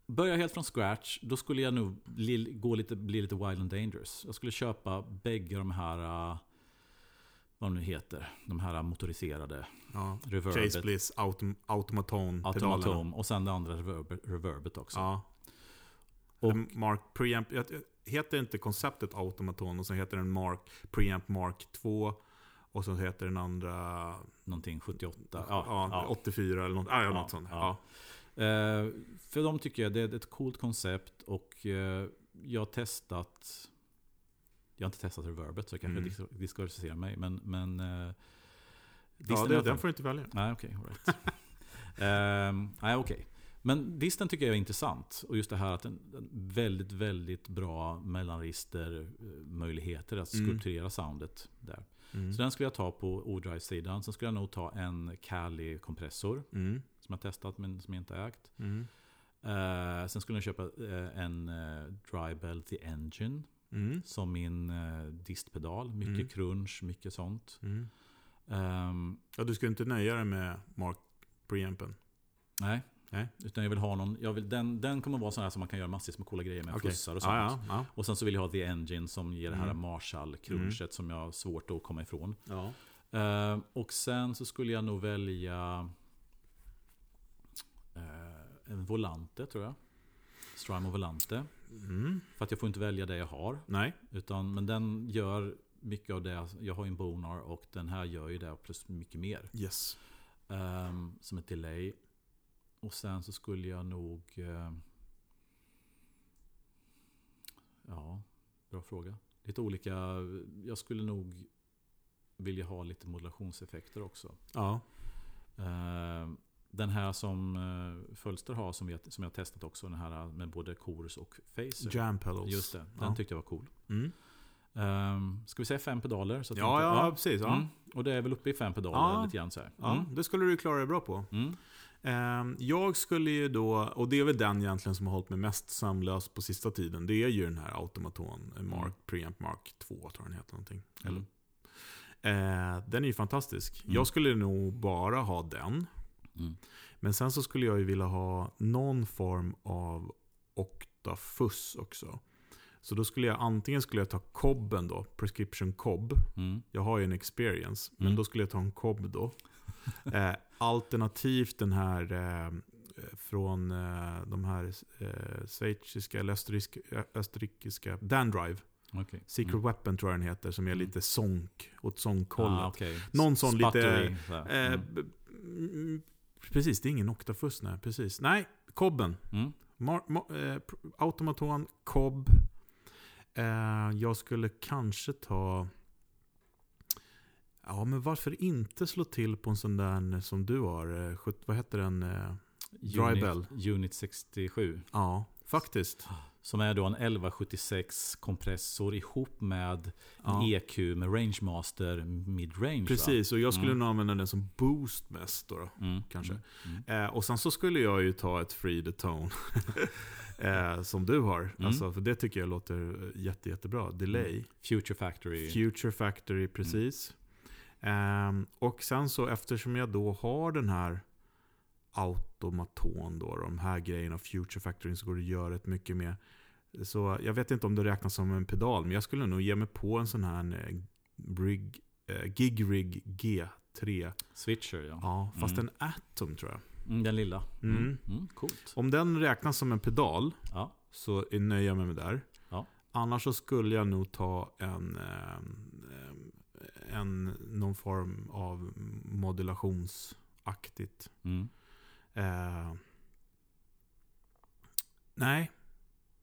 Börjar helt från scratch, då skulle jag nog bli, gå lite, bli lite wild and dangerous. Jag skulle köpa bägge de här, uh, vad de nu heter, de här motoriserade Ja. reverbet. Chase Bliss autom automaton pedalerna. Automatom och sen det andra reverb, reverbet också. Ja. Och- Mark Preamp, heter inte konceptet automaton och så heter den Mark Preamp Mark 2 och så heter den andra Någonting 78. ja, ja. 84 eller något, ah, ja, Ja, något sånt. Eh, för de tycker jag det är ett coolt koncept och eh, jag har testat Jag har inte testat reverbet så jag kanske Mm. mm. diskvalificerar mig men, men eh, Ja, det, den får du inte välja. Nej okej, all right. <laughs> Ehm, Nej okej Men disten tycker jag är intressant. Och just det här att en, väldigt, väldigt bra mellanregister eh, möjligheter att Mm. skulpturera soundet där. Mm. Så den skulle jag ta på O-Drive-sidan. Sen skulle jag nog ta en Kali-kompressor Mm. Som jag testat men som jag inte ägt. Mm. Eh, sen skulle jag köpa eh, en uh, Drybell The Engine Mm. som min uh, distpedal. Mycket Mm. crunch, mycket sånt. Mm. Ehm, Ja, du ska inte nöja dig med Mark preampen? nej. Nej. Utan jag vill ha någon, jag vill, den, den kommer vara sån här som man kan göra massor med coola grejer med. Okej. Fussar och sånt. Ja, ja, Och sen så vill jag ha The Engine som ger det här Mm. Marshall-crunchet som jag har svårt att komma ifrån. ja. Ehm, och sen så skulle jag nog välja Volante tror jag. Strymon Volante. Mm. För att jag får inte välja det jag har. Nej. Utan, men den gör mycket av det. Jag har ju en Bonar och den här gör ju det plus mycket mer. Yes. Ehm, som ett delay. Och sen så skulle jag nog... ehm, ja, bra fråga. Lite olika. Jag skulle nog vilja ha lite modulationseffekter också. Ja. Ehm, den här som uh, Fölster har som, jag, som jag testat också. Den här med både Kors och Phaser. Jam pedals. Just det, den Ja. tyckte jag var cool. Mm. Um, ska vi säga fem pedaler? Så Ja, ja, inte- precis. Ja. Mm. Och det är väl uppe i fem pedaler Ja. lite grann så här. Ja, Mm. det skulle du klara dig bra på. Mm. Ehm, Jag skulle ju då, och det är väl den egentligen som har hållit mig mest sömnlös på sista tiden. Det är ju den här Automaton eh, Mark, Mm. Preamp Mark 2 tror jag den heter någonting. Mm. Eller, Eh, den är ju fantastisk. Mm. Jag skulle nog bara ha den. Mm. Men sen så skulle jag ju vilja ha någon form av Octafus också. Så då skulle jag antingen skulle jag ta Cobben då, Prescription Cobb. Mm. Jag har ju en experience, men Mm. då skulle jag ta en Cobb då. <laughs> eh, alternativt den här eh, från eh, de här eh, schweiziska eller österrikiska, österrikiska Dandrive. Okej. Secret Mm. Weapon tror jag den heter, som är Mm. lite sånk, åt sångkollet. Ah, okej. Någon sån lite... Sputtery, här. Eh, Mm. Precis, det är ingen Octafus, nej. Precis. Nej, Cobben. Mm. Mar- ma- eh, automaton, Cobb. Eh, jag skulle kanske ta... Ja, men varför inte slå till på en sån där som du har? Eh, sjut- vad heter den? Eh, Drybell. Unit, Unit 67. ja, faktiskt. Som är då en 1176 kompressor ihop med Ja. en EQ med Rangemaster midrange. va? Precis, och jag skulle Mm. nog använda den som boost mest då. då. Mm. Kanske. Mm. Mm. Eh, och sen så skulle jag ju ta ett Free the Tone. <laughs> eh, som du har. Mm. Alltså, för det tycker jag låter jätte, jättebra. Delay. Future Factory. Future Factory, precis. Ehm, och sen så eftersom jag då har den här automaton då, de här grejerna, Future Factory, så går det att göra rätt mycket med. Så jag vet inte om det räknas som en pedal, men jag skulle nog ge mig på en sån här eh, Brig, eh, Gig Rig G3. Switcher ja. Ja, fast Mm. en Atom tror jag. Mm, den lilla. Mm. Mm. Mm. Coolt. Om den räknas som en pedal Ja. så nöjer jag mig med där. Ja. Annars så skulle jag nog ta en, ehm, en någon form av modulationsaktigt. Mm. Eh, nej,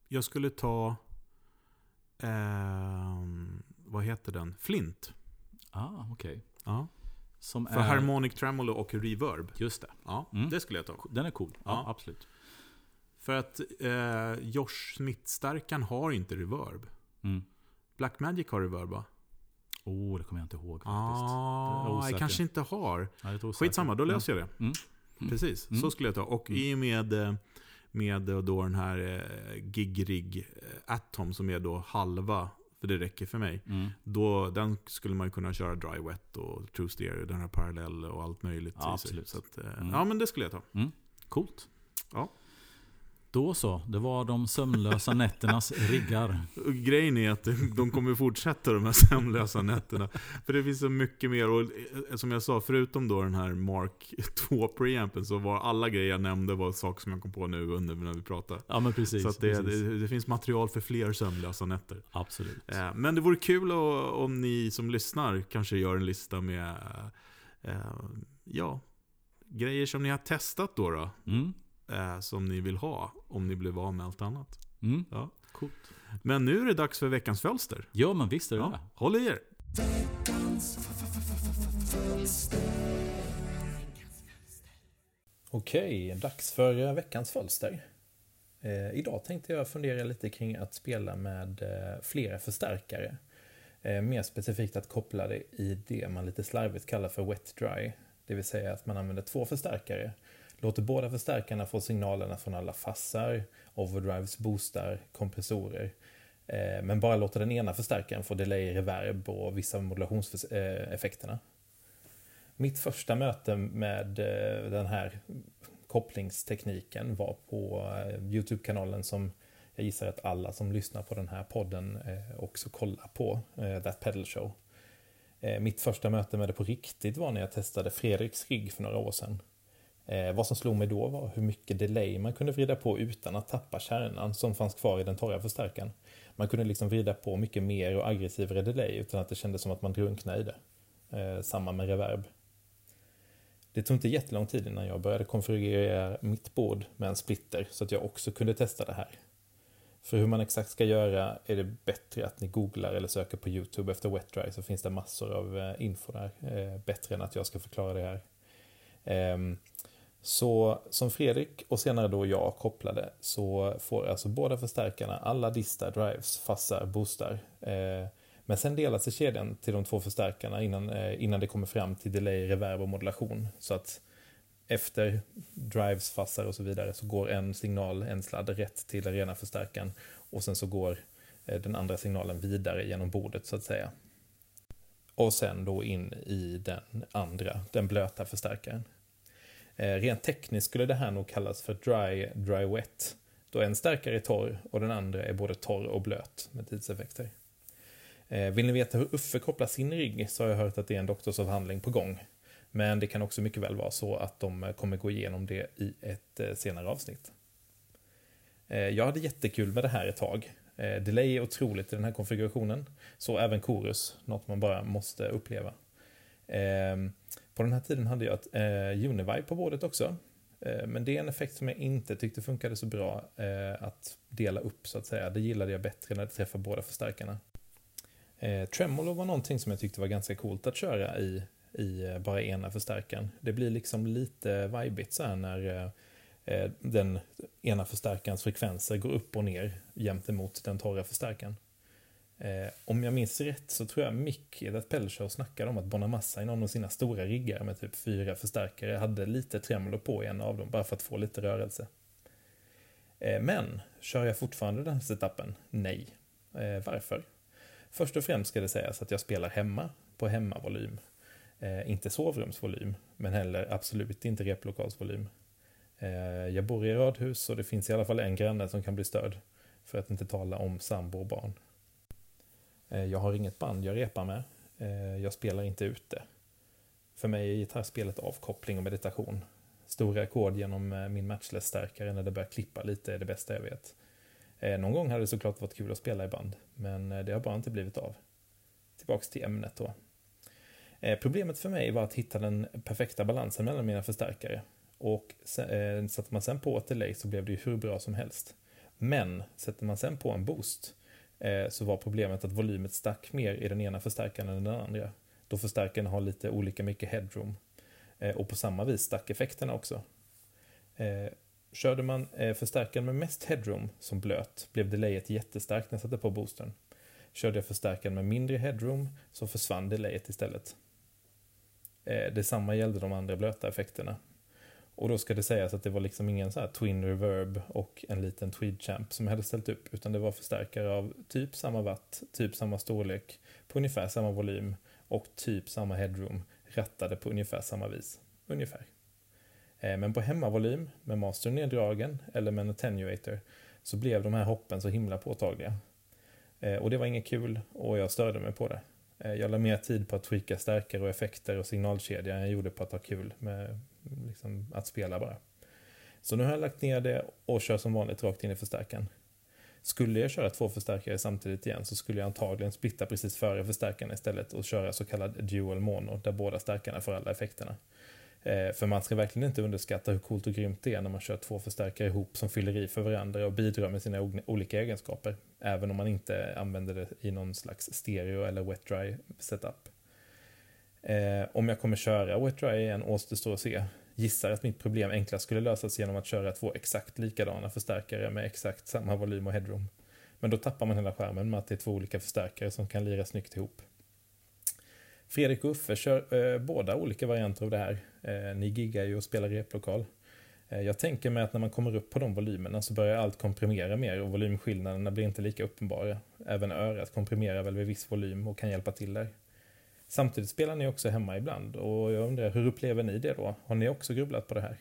jag skulle ta, ehm, vad heter den? Flint. Ah, okej. Ja. Som För är... harmonic tremolo och reverb. Just det. Ja, Mm. det skulle jag ta. Den är cool. Ja, Ja. absolut. För att eh, Josh Smith-stärkan har inte reverb. Mm. Blackmagic har reverb va? Oh, det kommer jag inte ihåg faktiskt. Ah, Jag kanske inte har. Ja. Skitsamma, då löser jag det. Mm. Mm. Precis, Mm. så skulle jag ta. Och Mm. i och med, med då den här eh, Gigrig eh, Atom som är då halva, för det räcker för mig. Mm. Då, den skulle man kunna köra dry wet och true stereo, den här parallell och allt möjligt Ja, absolut. Så att, eh, Mm. Ja, men det skulle jag ta. Coolt. Ja. Då så, det var de sömnlösa nätternas riggar. Grejen är att de kommer fortsätta de här sömnlösa nätterna. För det finns så mycket mer. Och eh, som jag sa, förutom då den här Mark <laughs> 2 preampen så var alla grejer jag nämnde var saker som jag kom på nu under när vi pratade. Ja men precis. så det, det, det finns material för fler sömnlösa nätter. Absolut. Eh, Men det vore kul om ni som lyssnar kanske gör en lista med eh, ja, grejer som ni har testat då. då Mm. Eh, som ni vill ha om ni blir av med allt annat. Mm. Ja. Coolt. Men nu är det dags för veckans fölster. Ja men visst är det Ja, det. håll i er! Okej, dags för veckans fölster. Eh, idag tänkte jag fundera lite kring att spela med eh, flera förstärkare. Eh, mer specifikt att koppla det i det man lite slarvigt kallar för wet-dry. Det vill säga att man använder två förstärkare, låter båda förstärkarna få signalerna från alla fassar, overdrives, boostar, kompressorer. Eh, men bara låter den ena förstärkaren få delay, reverb och vissa modulationseffekterna. Mitt första möte med eh, den här kopplingstekniken var på eh, Youtube-kanalen som jag gissar att alla som lyssnar på den här podden eh, också kollar på, eh, That Pedal Show. Eh, mitt första möte med det på riktigt var när jag testade Fredriks rigg för några år sedan. Eh, vad som slog mig då var hur mycket delay man kunde vrida på utan att tappa kärnan som fanns kvar i den torra förstärkaren. Man kunde liksom vrida på mycket mer och aggressivare delay utan att det kändes som att man drunknade i det. Eh, samma med reverb. Det tog inte jättelång tid innan jag började konfigurera mitt bord med en splitter så att jag också kunde testa det här. För hur man exakt ska göra är det bättre att ni googlar eller söker på Youtube efter WetDry så finns det massor av eh, info där. Eh, bättre än att jag ska förklara det här. Ehm, så som Fredrik och senare då jag kopplade så får alltså båda förstärkarna alla distar, drives, fassar, boostar eh, men sen delar sig kedjan till de två förstärkarna innan, eh, innan det kommer fram till delay, reverb och modulation. Så att efter drives, fassar och så vidare så går en signal, en sladd rätt till arenaförstärkaren. och sen så går eh, den andra signalen vidare genom bordet så att säga. Och sen då in i den andra, den blöta förstärkaren. Eh, rent tekniskt skulle det här nog kallas för dry, dry wet. Då en starkare är torr och den andra är både torr och blöt med tidseffekter. Eh, vill ni veta hur Uffe kopplar sin rigg så har jag hört att det är en doktorsavhandling på gång. Men det kan också mycket väl vara så att de eh, kommer gå igenom det i ett senare avsnitt. Jag hade jättekul med det här ett tag. Delay är otroligt i den här konfigurationen. Så även Chorus, något man bara måste uppleva. På den här tiden hade jag ett eh, Univibe på bordet också. Eh, men det är en effekt som jag inte tyckte funkade så bra eh, att dela upp så att säga. Det gillade jag bättre när det träffar båda förstärkarna. Eh, tremolo var någonting som jag tyckte var ganska coolt att köra i, i bara ena förstärkaren. Det blir liksom lite vibigt så här när eh, den ena förstärkarens frekvenser går upp och ner jämt emot den torra förstärkaren. Eh, om jag minns rätt så tror jag Mick i That snackade om att Bonamassa i någon av sina stora riggar med typ fyra förstärkare hade lite tremolo på i en av dem bara för att få lite rörelse. Eh, men, kör jag fortfarande den setupen? Nej. Eh, varför? Först och främst ska det sägas att jag spelar hemma på hemmavolym. Eh, inte sovrumsvolym, men heller absolut inte replokalsvolym. Eh, jag bor i radhus och det finns i alla fall en granne som kan bli störd. För att inte tala om sambo och barn. Eh, jag har inget band jag repar med. Eh, jag spelar inte ute. För mig är gitarrspelet avkoppling och meditation. Stora ackord genom eh, min matchless-stärkare när det börjar klippa lite är det bästa jag vet. Någon gång hade det såklart varit kul att spela i band, men det har bara inte blivit av. Tillbaks till ämnet då. Problemet för mig var att hitta den perfekta balansen mellan mina förstärkare. Och sätter man sen på ett delay så blev det ju hur bra som helst. Men sätter man sen på en boost Eh, så var problemet att volymet stack mer i den ena förstärkaren än den andra. Då förstärkaren har lite olika mycket headroom. Eh, och på samma vis stack effekterna också. Eh, körde man förstärkaren med mest headroom som blöt blev delayet jättestarkt när jag satte på boostern. Körde jag förstärkaren med mindre headroom så försvann delayet istället. Detsamma gällde de andra blöta effekterna. Och då ska det sägas att det var liksom ingen så här twin reverb och en liten tweed champ som jag hade ställt upp, utan det var förstärkare av typ samma watt, typ samma storlek, på ungefär samma volym och typ samma headroom, rattade på ungefär samma vis. Ungefär. Eh, men på hemmavolym med mastern neddragen eller med en attenuator så blev de här hoppen så himla påtagliga. Eh, och det var inget kul och jag störde mig på det. Eh, jag la mer tid på att tweaka stärkare och effekter och signalkedja än jag gjorde på att ha kul med liksom, att spela bara. Så nu har jag lagt ner det och kör som vanligt rakt in i förstärkaren. Skulle jag köra två förstärkare samtidigt igen så skulle jag antagligen splitta precis före förstärkaren istället och köra så kallad dual mono där båda stärkarna får alla effekterna. Eh, för man ska verkligen inte underskatta hur coolt och grymt det är när man kör två förstärkare ihop som fyller i för varandra och bidrar med sina olika egenskaper. Även om man inte använder det i någon slags stereo eller wet-dry setup. Eh, om jag kommer köra wet-dry igen återstår att se. gissar att mitt problem enklast skulle lösas genom att köra två exakt likadana förstärkare med exakt samma volym och headroom. Men då tappar man hela skärmen med att det är två olika förstärkare som kan lira snyggt ihop. Fredrik och Uffe kör eh, båda olika varianter av det här. Eh, ni giggar ju och spelar replokal. Eh, jag tänker mig att när man kommer upp på de volymerna så börjar allt komprimera mer och volymskillnaderna blir inte lika uppenbara. Även örat komprimerar väl vid viss volym och kan hjälpa till där. Samtidigt spelar ni också hemma ibland och jag undrar hur upplever ni det då? Har ni också grubblat på det här?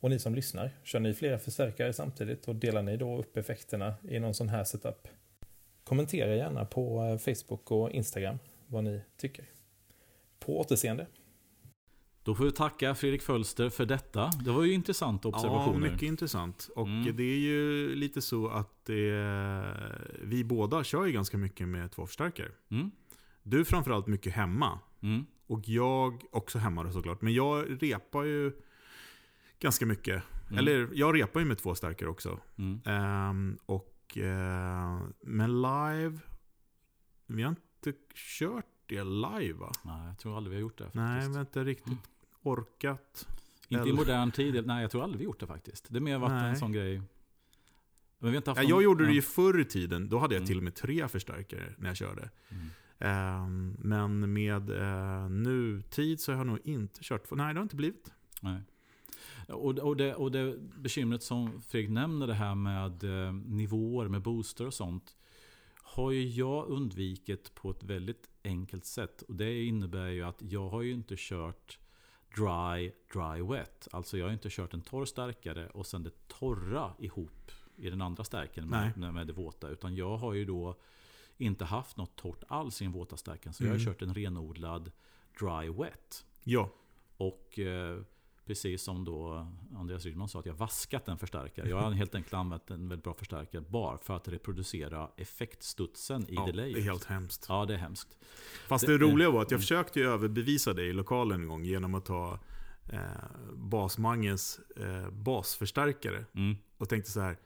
Och ni som lyssnar, kör ni flera förstärkare samtidigt och delar ni då upp effekterna i någon sån här setup? Kommentera gärna på eh, Facebook och Instagram vad ni tycker. På återseende! Då får vi tacka Fredrik Fölster för detta. Det var ju intressanta observationer. Ja, mycket intressant. Och Mm. det är ju lite så att det, vi båda kör ju ganska mycket med två förstärkare. Mm. Du framförallt mycket hemma. Mm. Och jag också hemma då såklart. Men jag repar ju ganska mycket. Mm. Eller jag repar ju med två stärkare också. Mm. Ehm, och uh, men live, vi har inte kört det live va? Nej, jag tror aldrig vi har gjort det faktiskt. Nej, vi har inte riktigt orkat. Inte i modern tid. Nej, jag tror aldrig vi gjort det faktiskt. Det har mer varit en Nej. sån grej. Men vi har inte haft Ja, någon- jag gjorde det ju förr i tiden. Då hade jag Mm. till och med tre förstärkare när jag körde. Mm. Ehm, men med uh, nutid så har jag nog inte kört. Nej, det har inte blivit. Nej. Och, och, det, och det bekymret som Fredrik nämner, det här med eh, nivåer med booster och sånt. Har ju jag undvikit på ett väldigt enkelt sätt. Och det innebär ju att jag har ju inte kört dry, dry, wet. Alltså jag har inte kört en torr stärkare och sen det torra ihop i den andra stärken med, med, med det våta. Utan jag har ju då inte haft något torrt alls i den våta stärken. Så jag har Mm. kört en renodlad dry, wet. Ja, Och eh, precis som då Andreas Rydman sa, att jag vaskat en förstärkare. Jag har <laughs> helt enkelt använt en väldigt bra förstärkare bara för att reproducera effektstudsen i ja delay. det är helt hemskt. Ja, det är hemskt. Fast Det- det, roliga var att jag Mm. försökte överbevisa dig i lokalen en gång genom att ta eh, Basmangens eh, basförstärkare. Mm. Och tänkte så här,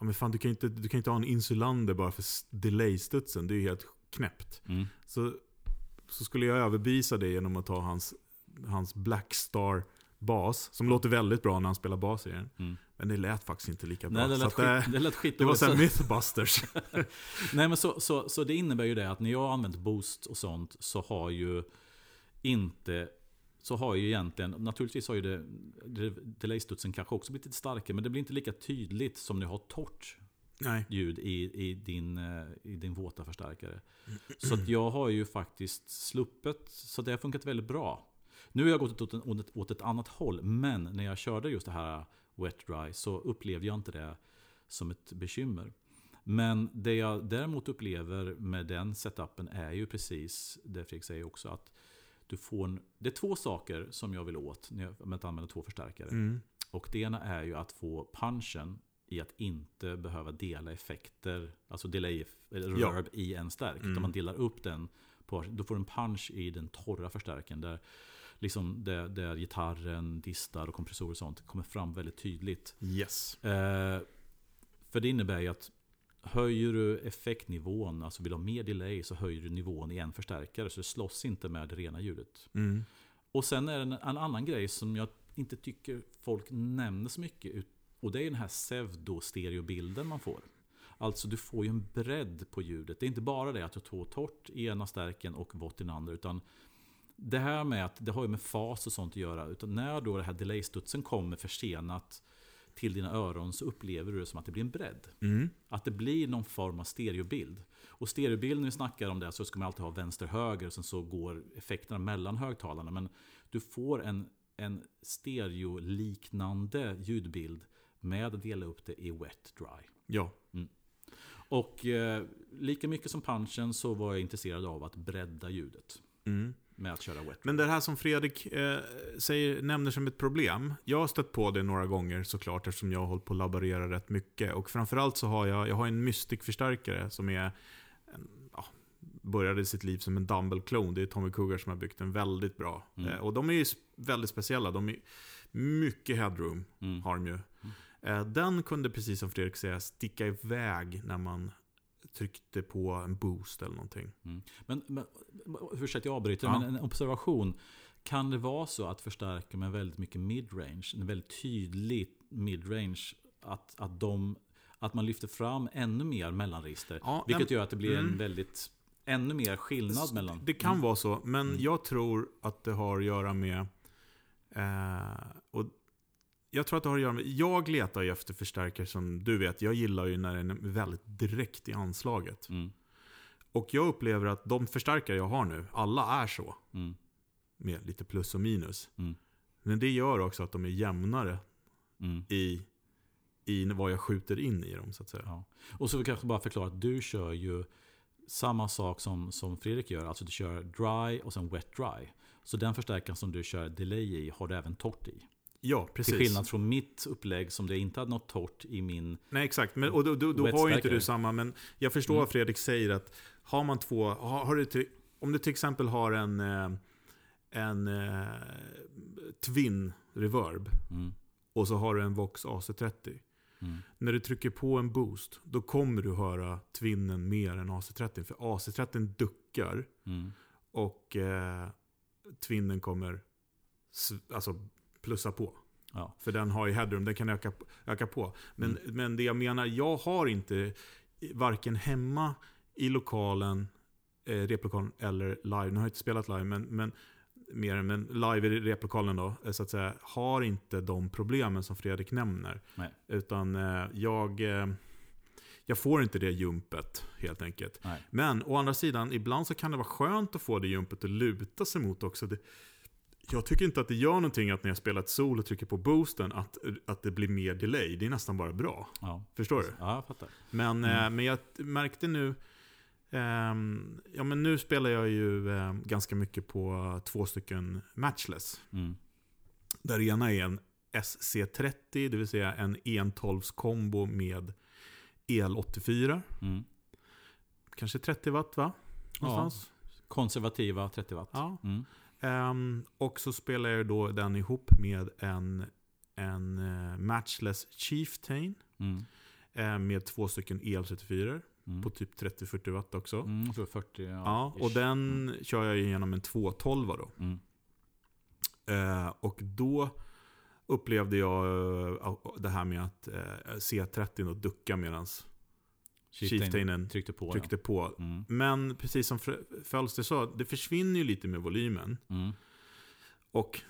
ja men fan du kan inte, du kan inte ha en insulander bara för delay-studsen. Det är ju helt knäppt. Mm. Så, så skulle jag överbevisa dig genom att ta hans, hans Blackstar bas. Som låter väldigt bra när han spelar bas i den. Mm. Men det lät faktiskt inte lika bra. Nej, det så lät, att, eh, skit, det lät skit det var så- såhär mythbusters. <laughs> <laughs> Nej men så, så, så det innebär ju det att när jag har använt boost och sånt så har ju inte så har ju egentligen, naturligtvis har ju det, delay-studsen kanske också blivit lite starkare, men det blir inte lika tydligt som när jag har torrt Nej. ljud i, i, din, eh, i din våta förstärkare. Så att jag har ju faktiskt sluppit, så det har funkat väldigt bra. Nu har jag gått åt, åt, ett, åt ett annat håll, men när jag körde just det här wet dry så upplevde jag inte det som ett bekymmer. Men det jag däremot upplever med den setupen är ju precis det Fredrik säger också. att du får en, Det är två saker som jag vill åt när jag, med att använda två förstärkare. Mm. Och det ena är ju att få punchen i att inte behöva dela effekter, alltså delay eller Ja. reverb i en stärk. Mm. Utan man delar upp den, på, då får du en punch i den torra förstärken. Där, liksom där, där gitarren, distar och kompressorer och sånt kommer fram väldigt tydligt. Yes. Eh, för det innebär ju att höjer du effektnivån, alltså vill ha mer delay, så höjer du nivån i en förstärkare. Så det slåss inte med det rena ljudet. Mm. Och sen är det en, en annan grej som jag inte tycker folk nämner så mycket. Och det är den här pseudo-stereobilden man får. Alltså du får ju en bredd på ljudet. Det är inte bara det att du tar torrt i ena stärken och vått i den andra. Utan det här med att det har ju med fas och sånt att göra. Utan när då det här delay-studsen kommer försenat till dina öron så upplever du det som att det blir en bredd. Mm. Att det blir någon form av stereobild. Och stereobild, när vi snackar om det, så ska man alltid ha vänster-höger och sen så går effekterna mellan högtalarna. Men du får en, en stereoliknande ljudbild med att dela upp det i wet dry. Ja. Och eh, lika mycket som punchen så var jag intresserad av att bredda ljudet Mm. Med att köra wet. Men det här som Fredrik eh, säger, nämner som ett problem. Jag har stött på det några gånger såklart eftersom jag har hållit på att laborera rätt mycket. Och framförallt så har jag, jag har en Mystic-förstärkare som är en, ja, började sitt liv som en Dumble-klon. Det är Tommy Cougar som har byggt den väldigt bra. Mm. Eh, och de är ju väldigt speciella. De är mycket headroom Mm. har de ju. Eh, den kunde precis som Fredrik säger sticka iväg när man tryckte på en boost eller någonting. Mm. Men, men ursäkta jag avbryter, Ja. men en observation. Kan det vara så att förstärka med väldigt mycket midrange, en väldigt tydlig midrange, att, att, de, att man lyfter fram ännu mer mellanregister? Ja, vilket gör att det blir en mm. väldigt, ännu mer skillnad mellan... Det kan Mm. vara så, men Mm. jag tror att det har att göra med... Eh, och jag tror att det har att göra med... Jag letar ju efter förstärkare som du vet, jag gillar ju när den är väldigt direkt i anslaget. Mm. Och jag upplever att de förstärkare jag har nu, alla är så. Mm. Med lite plus och minus. Mm. Men det gör också att de är jämnare Mm. i, i vad jag skjuter in i dem, så att säga. Ja. Och så jag kanske bara förklara att du kör ju samma sak som, som Fredrik gör. Alltså du kör dry och sen wet dry. Så den förstärkaren som du kör delay i har du även torrt i. Ja, precis. Till skillnad från mitt upplägg som det inte hade något torrt i min... Nej, exakt. Men, och då, då, då har ju inte du samma, men jag förstår Mm. vad Fredrik säger att har man två, har, har du till, om du till exempel har en, eh, en eh, Twin Reverb Mm. och så har du en Vox AC30. Mm. När du trycker på en boost, då kommer du höra Twinnen mer än AC30. För AC30 duckar Mm. och eh, Twinnen kommer alltså, plussa på. Ja. För den har ju headroom, den kan öka, öka på. Men, Mm. men det jag menar, jag har inte varken hemma i lokalen, eh, replokalen eller live. Nu har jag inte spelat live, men, men mer men live i replokalen då, eh, så att säga, har inte de problemen som Fredrik nämner. Nej. Utan eh, jag, eh, jag får inte det jumpet helt enkelt. Nej. Men å andra sidan, ibland så kan det vara skönt att få det jumpet att luta sig mot också. Det, jag tycker inte att det gör någonting att när jag spelar ett sol och trycker på boosten att, att det blir mer delay. Det är nästan bara bra. Ja. Förstår du? ja, jag fattar. Men, Mm. eh, men jag märkte nu, ehm, ja men nu spelar jag ju eh, ganska mycket på två stycken matchless. Mm. Där ena är en SC30, det vill säga en 112 kombo med el84. Mm. Kanske 30 watt va? Någonstans? Konservativa 30 watt. Ja. Mm. Ehm, och så spelar jag då den ihop med en, en eh, matchless Chieftain. Mm. eh, med två stycken el34 Mm. på typ 30-40 watt också. Mm, jag tror 40. Ja, Ja, och den kör jag genom en 212 då. Mm. Eh, och då upplevde jag eh, det här med att eh, C30 då duckar medan Chieftainen tryckte på. tryckte på. Ja. Mm. Men precis som Fölster sa, det försvinner ju lite med volymen. Mm. Och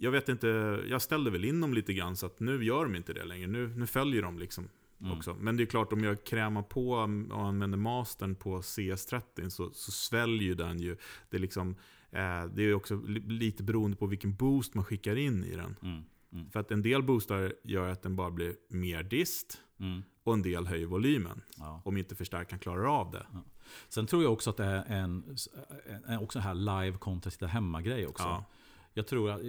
jag vet inte, jag ställde väl in dem lite grann så att nu gör de inte det längre. Nu, nu följer de liksom Mm. också. Men det är klart, om jag krämar på och använder mastern på CS30 så, så sväljer ju den ju. Det är, liksom, eh, det är också li, lite beroende på vilken boost man skickar in i den. Mm. Mm. För att en del boostar gör att den bara blir mer dist Mm. Och en del höjer volymen. Ja. Om inte förstärkaren klarar av det. Sen tror jag också att det är en, en, också här live kontra sitta hemma-grej också. Ja. Jag tror att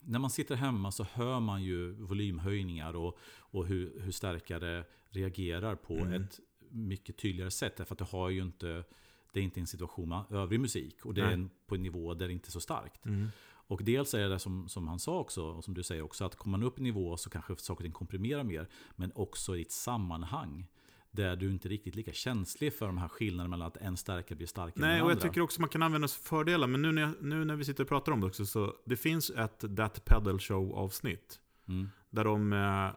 när man sitter hemma så hör man ju volymhöjningar och, och hur, hur stärkare reagerar på Mm. ett mycket tydligare sätt. Därför att det har ju inte det är inte en situation med övrig musik och det Nej. är en, på en nivå där det inte är så starkt. Mm. Och dels är det som, som han sa också, och som du säger också, att kommer man upp i nivå så kanske saker och ting komprimerar mer, men också i ett sammanhang där du inte är riktigt lika känslig för de här skillnaderna mellan att en stärkare blir starkare än Nej, den och jag andra. tycker också man kan använda sig för fördelar. Men nu när, jag, nu när vi sitter och pratar om det också, så det finns ett That Pedal Show-avsnitt. Mm. Där de eh,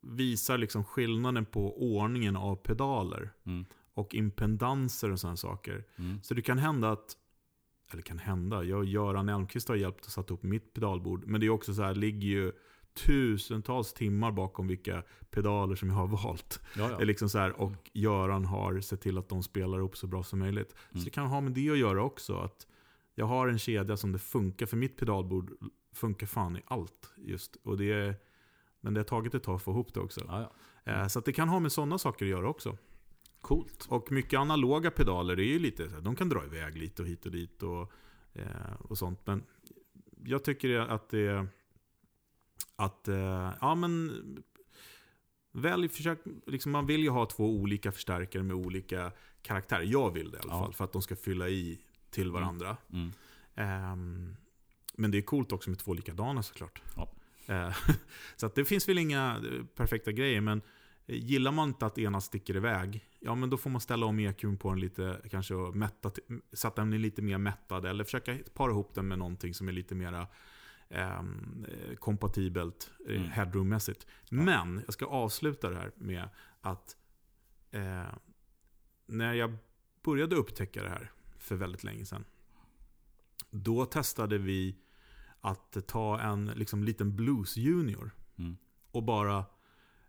visar liksom skillnaden på ordningen av pedaler. Mm. Och impedanser och sådana saker. Mm. Så det kan hända att, eller kan hända, jag och Göran Elmqvist har hjälpt att sätta upp mitt pedalbord. Men det är också så här, ligger ju tusentals timmar bakom vilka pedaler som jag har valt. Ja, Det är ja. liksom så här, och Göran har sett till att de spelar upp så bra som möjligt. Mm. Så det kan ha med det att göra också. Att jag har en kedja som det funkar, för mitt pedalbord funkar fan i allt. just. Och det är, men det har tagit ett tag att få ihop det också. ja. Eh, Så det kan ha med sådana saker att göra också. Coolt. Och mycket analoga pedaler, det är ju lite, de kan dra iväg lite och hit och dit och, eh, och sånt. Men jag tycker att det att, eh, ja men, välj, försök, liksom man vill ju ha två olika förstärkare med olika karaktärer. Jag vill det i alla Ja. fall, för att de ska fylla i till varandra. Mm. Ehm, men det är coolt också med två likadana såklart. Ja. Eh, <laughs> så att det finns väl inga perfekta grejer, men Gillar man inte att ena sticker iväg, ja men då får man ställa om EQn på den lite, kanske och mätta, så att den är lite mer mättad. Eller försöka para ihop den med någonting som är lite mera ehm, eh, kompatibelt eh, Mm. headroommässigt. Men jag ska avsluta det här med att eh, när jag började upptäcka det här för väldigt länge sedan. Då testade vi att ta en liksom, liten Blues Junior Mm. och bara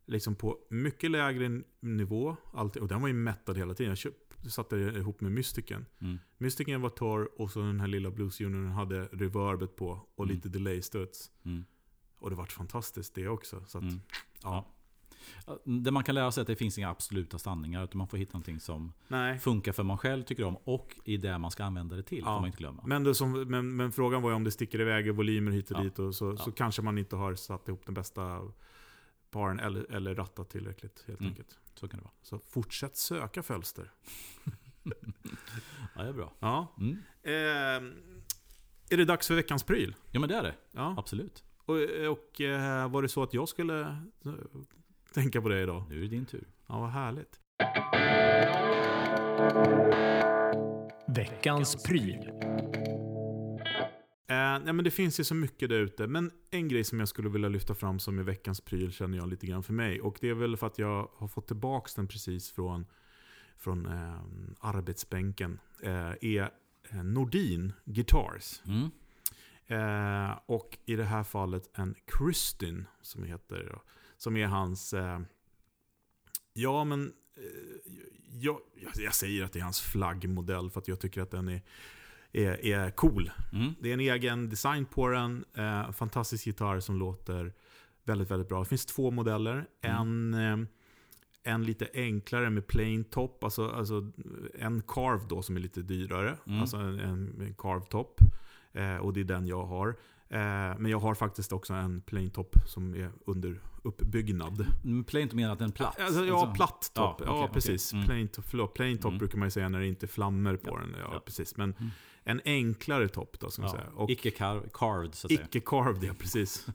liksom på mycket lägre nivå. Alltid, och den var ju mättad hela tiden. Jag satte ihop med Mystiken. Mm. Mystiken var torr och så den här lilla Blues Juniorn hade reverbet på och Mm. lite delay-studs. Mm. Och det vart fantastiskt det också. Så att, Mm. ja. Ja, Det man kan lära sig är att det finns inga absoluta sanningar. Utan man får hitta någonting som Nej. funkar för man själv tycker om. Och i det man ska använda det till. Ja. Man inte glömma. Men, som, men, men frågan var ju om det sticker iväg i volymer hit och Ja. dit. Och så, så kanske man inte har satt ihop den bästa paren eller, eller rattat tillräckligt helt Mm. enkelt. Så kan det vara. Så fortsätt söka fölster. <laughs> Ja, det är bra. Ja. Mm. Eh, är det dags för veckans pryl? Ja, men det är det. Ja. Absolut. Och, och eh, var det så att jag skulle eh, tänka på det idag? Nu är det din tur. Ja, vad härligt. Veckans pryl. Eh, nej, men det finns ju så mycket där ute. Men en grej som jag skulle vilja lyfta fram som är veckans pryl känner jag lite grann för mig. Och det är väl för att jag har fått tillbaka den precis från, från eh, arbetsbänken. Eh, är eh, Nordin Guitars. Mm. Eh, och i det här fallet en Krustin som heter. Som är hans... Eh, ja, men... Eh, jag, jag säger att det är hans flaggmodell för att jag tycker att den är, är, är cool. Mm. Det är en egen design på den. Eh, fantastisk gitarr som låter väldigt, väldigt bra. Det finns två modeller. En, eh, en lite enklare med plain top. Alltså, alltså en carve då som är lite dyrare. Mm. Alltså en, en, en carve top. Eh, och det är den jag har. Eh, men jag har faktiskt också en plain top som är under uppbyggnad. Mm, Plain menar att den är platt? Alltså, ja, Alltså- platt Ja, topp. Ja, okej. precis. Mm. Plain, top, förlåt, plain top Mm. brukar man ju säga när det inte är flammor på Ja, den. Ja, ja. precis. Men Mm. en enklare topp då, ska man Ja, säga. Och Icke car- carved så att säga. icke carved, ja precis.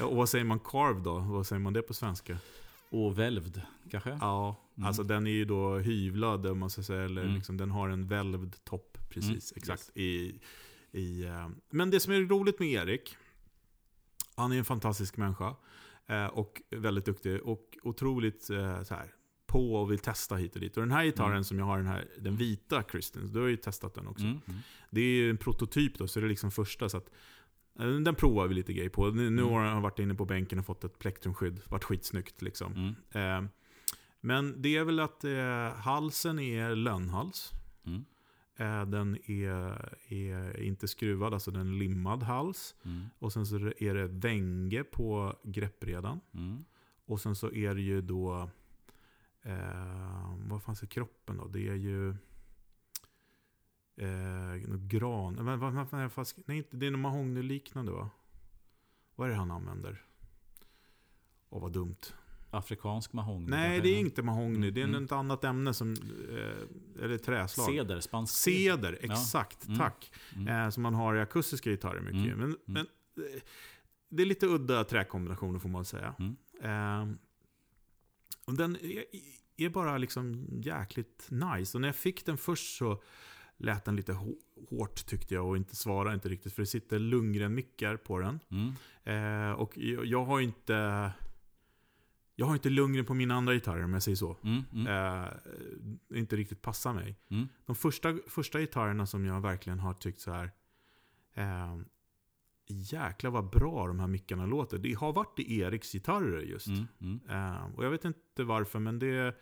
ja, <laughs> och vad säger man carved då? Vad säger man det på svenska? Och välvd kanske? Ja, Mm. alltså den är ju då hyvlad om man ska säga. Eller Mm. liksom, den har en välvd topp, precis. Mm, Exakt. I, i, eh, men det som är roligt med Erik, han är en fantastisk människa. eh, Och väldigt duktig. Och otroligt eh, så här, på och vill testa hit och dit. Och den här gitarren Mm. som jag har, den här den vita Kristen, du har ju testat den också. Mm. Mm. Det är ju en prototyp då, så det är liksom första. Så att, den provar vi lite grejer på. Nu, nu Mm. har han varit inne på bänken och fått ett plektrumskydd. Varit skitsnyggt liksom. Mm. Eh, men det är väl att eh, halsen är lönnhals. Eh, den är, är inte skruvad, alltså den är limmad hals. Mm. Och sen så är det vänge på greppredan. Mm. Och sen så är det ju då... Eh, vad fanns i kroppen då? Det är ju... Eh, gran... Men, vad, vad, vad, nej, inte- det är något mahogny-liknande va? Vad är det han använder? Åh, vad dumt. Afrikansk mahogny. Nej, det är inte mahogny. Det är Mm. ett annat ämne som... Eh, eller träslag. Ceder, spansk Ceder, Ja. exakt. Mm. Tack. Mm. Eh, som man har i akustiska gitarrer mycket. Mm. Men, men eh, det är lite udda träkombinationer får man säga. Mm. Och den är, är bara liksom jäkligt nice. Och när jag fick den först så lät den lite hå- hårt tyckte jag och inte svarade inte riktigt. För det sitter Lundgren-mickar på den. Mm. Eh, och jag, jag har inte... Jag har inte Lundgren på mina andra gitarrer om jag säger så. Mm. Mm. Eh, inte riktigt passar mig. Mm. De första, första gitarrerna som jag verkligen har tyckt så här. Eh, jäklar vad bra de här mickarna låter. Det har varit i Eriks gitarrer just. Mm. Mm. Eh, och jag vet inte varför, men det,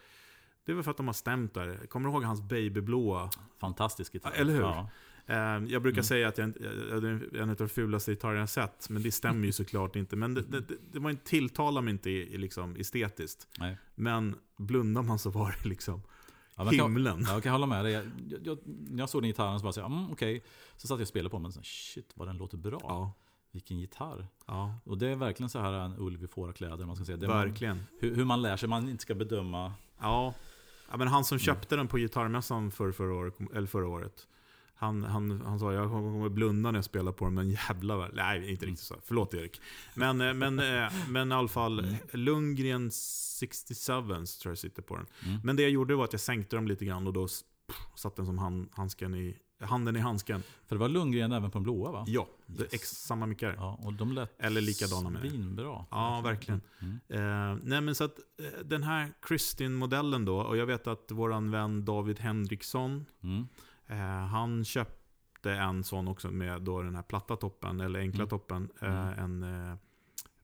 det är väl för att de har stämt där. Kommer du ihåg hans babyblåa? Fantastisk gitarr. Eller hur? Ja. Eh, jag brukar Mm. säga att jag, jag, är en av de fulaste gitarrer jag sett, men det stämmer ju såklart inte. Men det, det, det, var inte, tilltalar mig inte liksom estetiskt. Nej. Men blundar man så var det liksom Ja, kan, himlen. ja, jag kan hålla med dig. Jag, jag, jag, när jag såg den gitarren så bara, här, mm, okej. Så satt jag och spelade på den, men så, shit vad den låter bra. Ja, Vilken gitarr. ja Och det är verkligen så här en ulv i fårakläder. Man ska säga. Det är man, verkligen. hur, hur man lär sig, man inte ska bedöma. Ja. ja, men han som Mm. köpte den på gitarrmässan för förra året, eller förra året Han, han, han sa jag kommer blunda när jag spelar på den, men jävlar Nej, inte riktigt så. Förlåt Erik. Men, eh, men, eh, men i alla fall, Mm. Lundgren 67 tror jag sitter på den. Mm. Men det jag gjorde var att jag sänkte dem lite grann och då pff, satte den som hand, handsken i, handen i handsken. För det var Lundgren även på den blåa va? Ja, Yes. ex, samma mickar. Ja, Ja, och de lät Eller likadana med svinbra. verkligen. Mm. Eh, nej men så att eh, den här Kristin-modellen då, och jag vet att våran vän David Henriksson, Mm. Eh, han köpte en sån också med då den här platta toppen, eller enkla Mm. toppen, eh, en eh,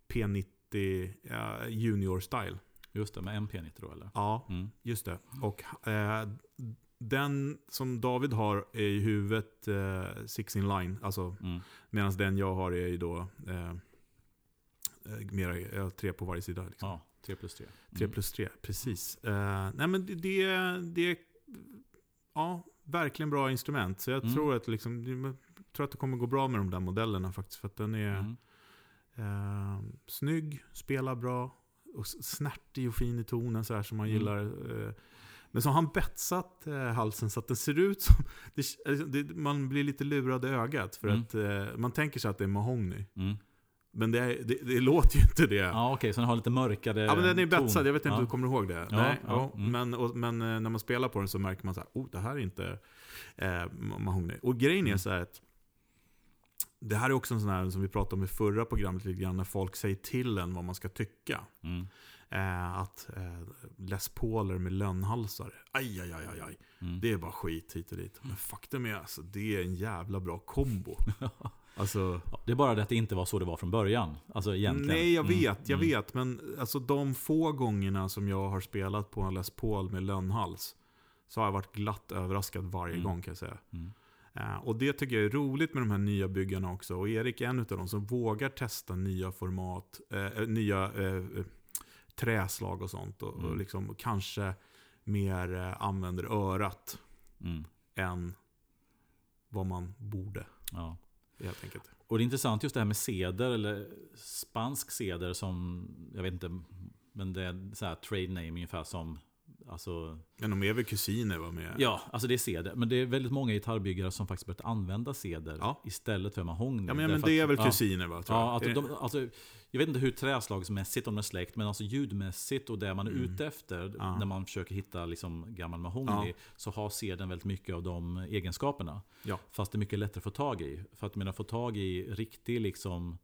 P90 eh, Junior Style. Just det, med en P90 då eller? Ja, Mm. just det. Och eh, den som David har är i huvudet Six in line, alltså Mm. medan den jag har är ju då mera, tre på varje sida. Liksom. Ja, 3 plus 3. 3 plus 3, precis. Eh, nej men det, det, det är ja, verkligen bra instrument. Så jag Mm. tror, att liksom, jag tror att det kommer gå bra med de där modellerna faktiskt. För att den är Mm. eh, snygg, spelar bra och snärtig och fin i tonen så här som man Mm. gillar. Eh, men så har han betsat eh, halsen så att den ser ut som... <laughs> Det, alltså, det, man blir lite lurad i ögat för Mm. att eh, man tänker sig att det är mahogny. Mm. Men det, är, det, det låter ju inte det. Ja, okej, så den har lite mörkare Ja men den är betsad, jag vet inte ja. om du kommer ihåg det? Ja, Nej, ja, mm. Men, och, men eh, när man spelar på den så märker man så här, oh det här är inte eh, mahogny. Och grejen är Mm. så här att det här är också en sån här som vi pratade om i förra programmet lite grann, när folk säger till en vad man ska tycka. Mm. Eh, att eh, Les Pauler med lönnhalsar, aj, aj, aj, aj, aj. Mm. Det är bara skit hit och dit. Men faktum är alltså, det är en jävla bra kombo. <laughs> alltså, det är bara det att det inte var så det var från början. Alltså egentligen. Nej, jag Mm. vet, jag Mm. vet. Men alltså de få gångerna som jag har spelat på en Les Paul med lönnhals så har jag varit glatt överraskad varje Mm. gång kan jag säga. Mm. Eh, och det tycker jag är roligt med de här nya byggarna också. Och Erik är en av dem som vågar testa nya format, eh, nya eh, träslag och sånt. Och, och Mm. liksom kanske mer använder örat än vad man borde. Ja. Helt enkelt. Och det är intressant just det här med seder, eller spansk seder som, jag vet inte, men det är så här trade name ungefär som, alltså, Men de är väl kusiner va? Med, ja, alltså det är ceder. Men det är väldigt många gitarrbyggare som faktiskt börjat använda ceder Ja. istället för mahogny. ja, men, men det är att- väl ja. kusiner va? Tror jag. Ja, Är alltså, de, alltså, jag vet inte hur träslagsmässigt de är släkt, men alltså ljudmässigt och det man är Mm. ute efter Ja. när man försöker hitta liksom gammal mahogny, Ja. så har seden väldigt mycket av de egenskaperna. Ja. Fast det är mycket lättare att få tag i. För att menar, få tag i riktig, liksom,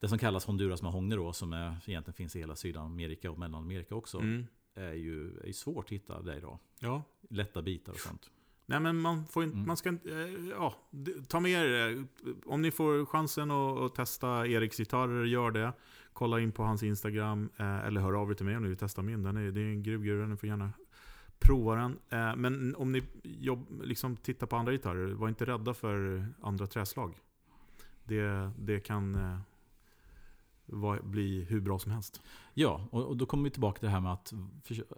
det som kallas Honduras mahogny då, som är, egentligen finns i hela Sydamerika och Mellanamerika också, Mm. Är ju är svårt att hitta det idag. Ja. Lätta bitar och sånt. Nej men man får inte, Mm. man ska inte, eh, ja, ta med er det. Om ni får chansen att, att testa Eriks gitarrer, gör det. Kolla in på hans Instagram, eh, eller hör av er till mig om ni vill testa min. Den är, det är en grym ni får gärna prova den. Eh, men om ni jobb, liksom tittar på andra gitarrer, var inte rädda för andra träslag. Det, det kan bli hur bra som helst. Ja, och, och då kommer vi tillbaka till det här med att,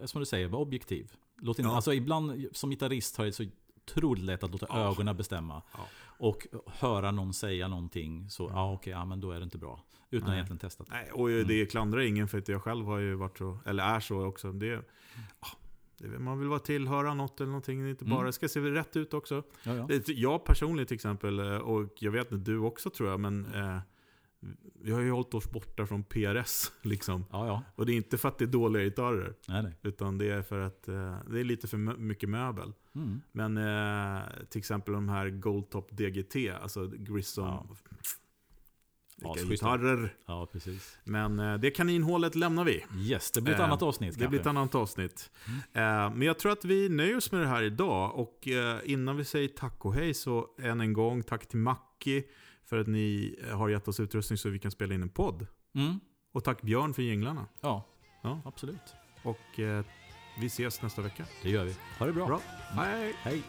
som du säger, vara objektiv. Låt inte, Ja. alltså ibland som gitarrist har det så otroligt lätt att låta Ja. ögonen bestämma. Ja. Och höra någon säga någonting, så ja okej, ja, men då är det inte bra. Utan Nej. egentligen testat. Nej, och Mm. det klandrar ingen för att jag själv har ju varit så, eller är så också. Det, man vill vara tillhöra något eller någonting, inte bara, Mm. det ska se rätt ut också. Ja, ja. Jag personligen till exempel, eh, och jag vet att du också tror jag, men eh, vi har ju hållit oss borta från PRS. <laughs> Liksom. ja, ja. Och det är inte för att det är dåliga gitarrer, Nej, nej. utan det är för att eh, det är lite för mycket möbel. Mm. Men eh, till exempel de här Goldtop DGT, alltså Grissom. Ja. Vilka gitarrer. Ja, precis. Men eh, det kaninhålet lämnar vi. Yes, det blir ett Eh, annat avsnitt Det blir ett kanske. annat avsnitt. Eh, men jag tror att vi nöjer oss med det här idag. Och eh, innan vi säger tack och hej så än en gång tack till Macki för att ni eh, har gett oss utrustning så vi kan spela in en podd. Mm. Och tack Björn för jinglarna. Ja, Ja. absolut. Och eh, vi ses nästa vecka. Det gör vi. Ha det bra. Bra. Hej! Hej.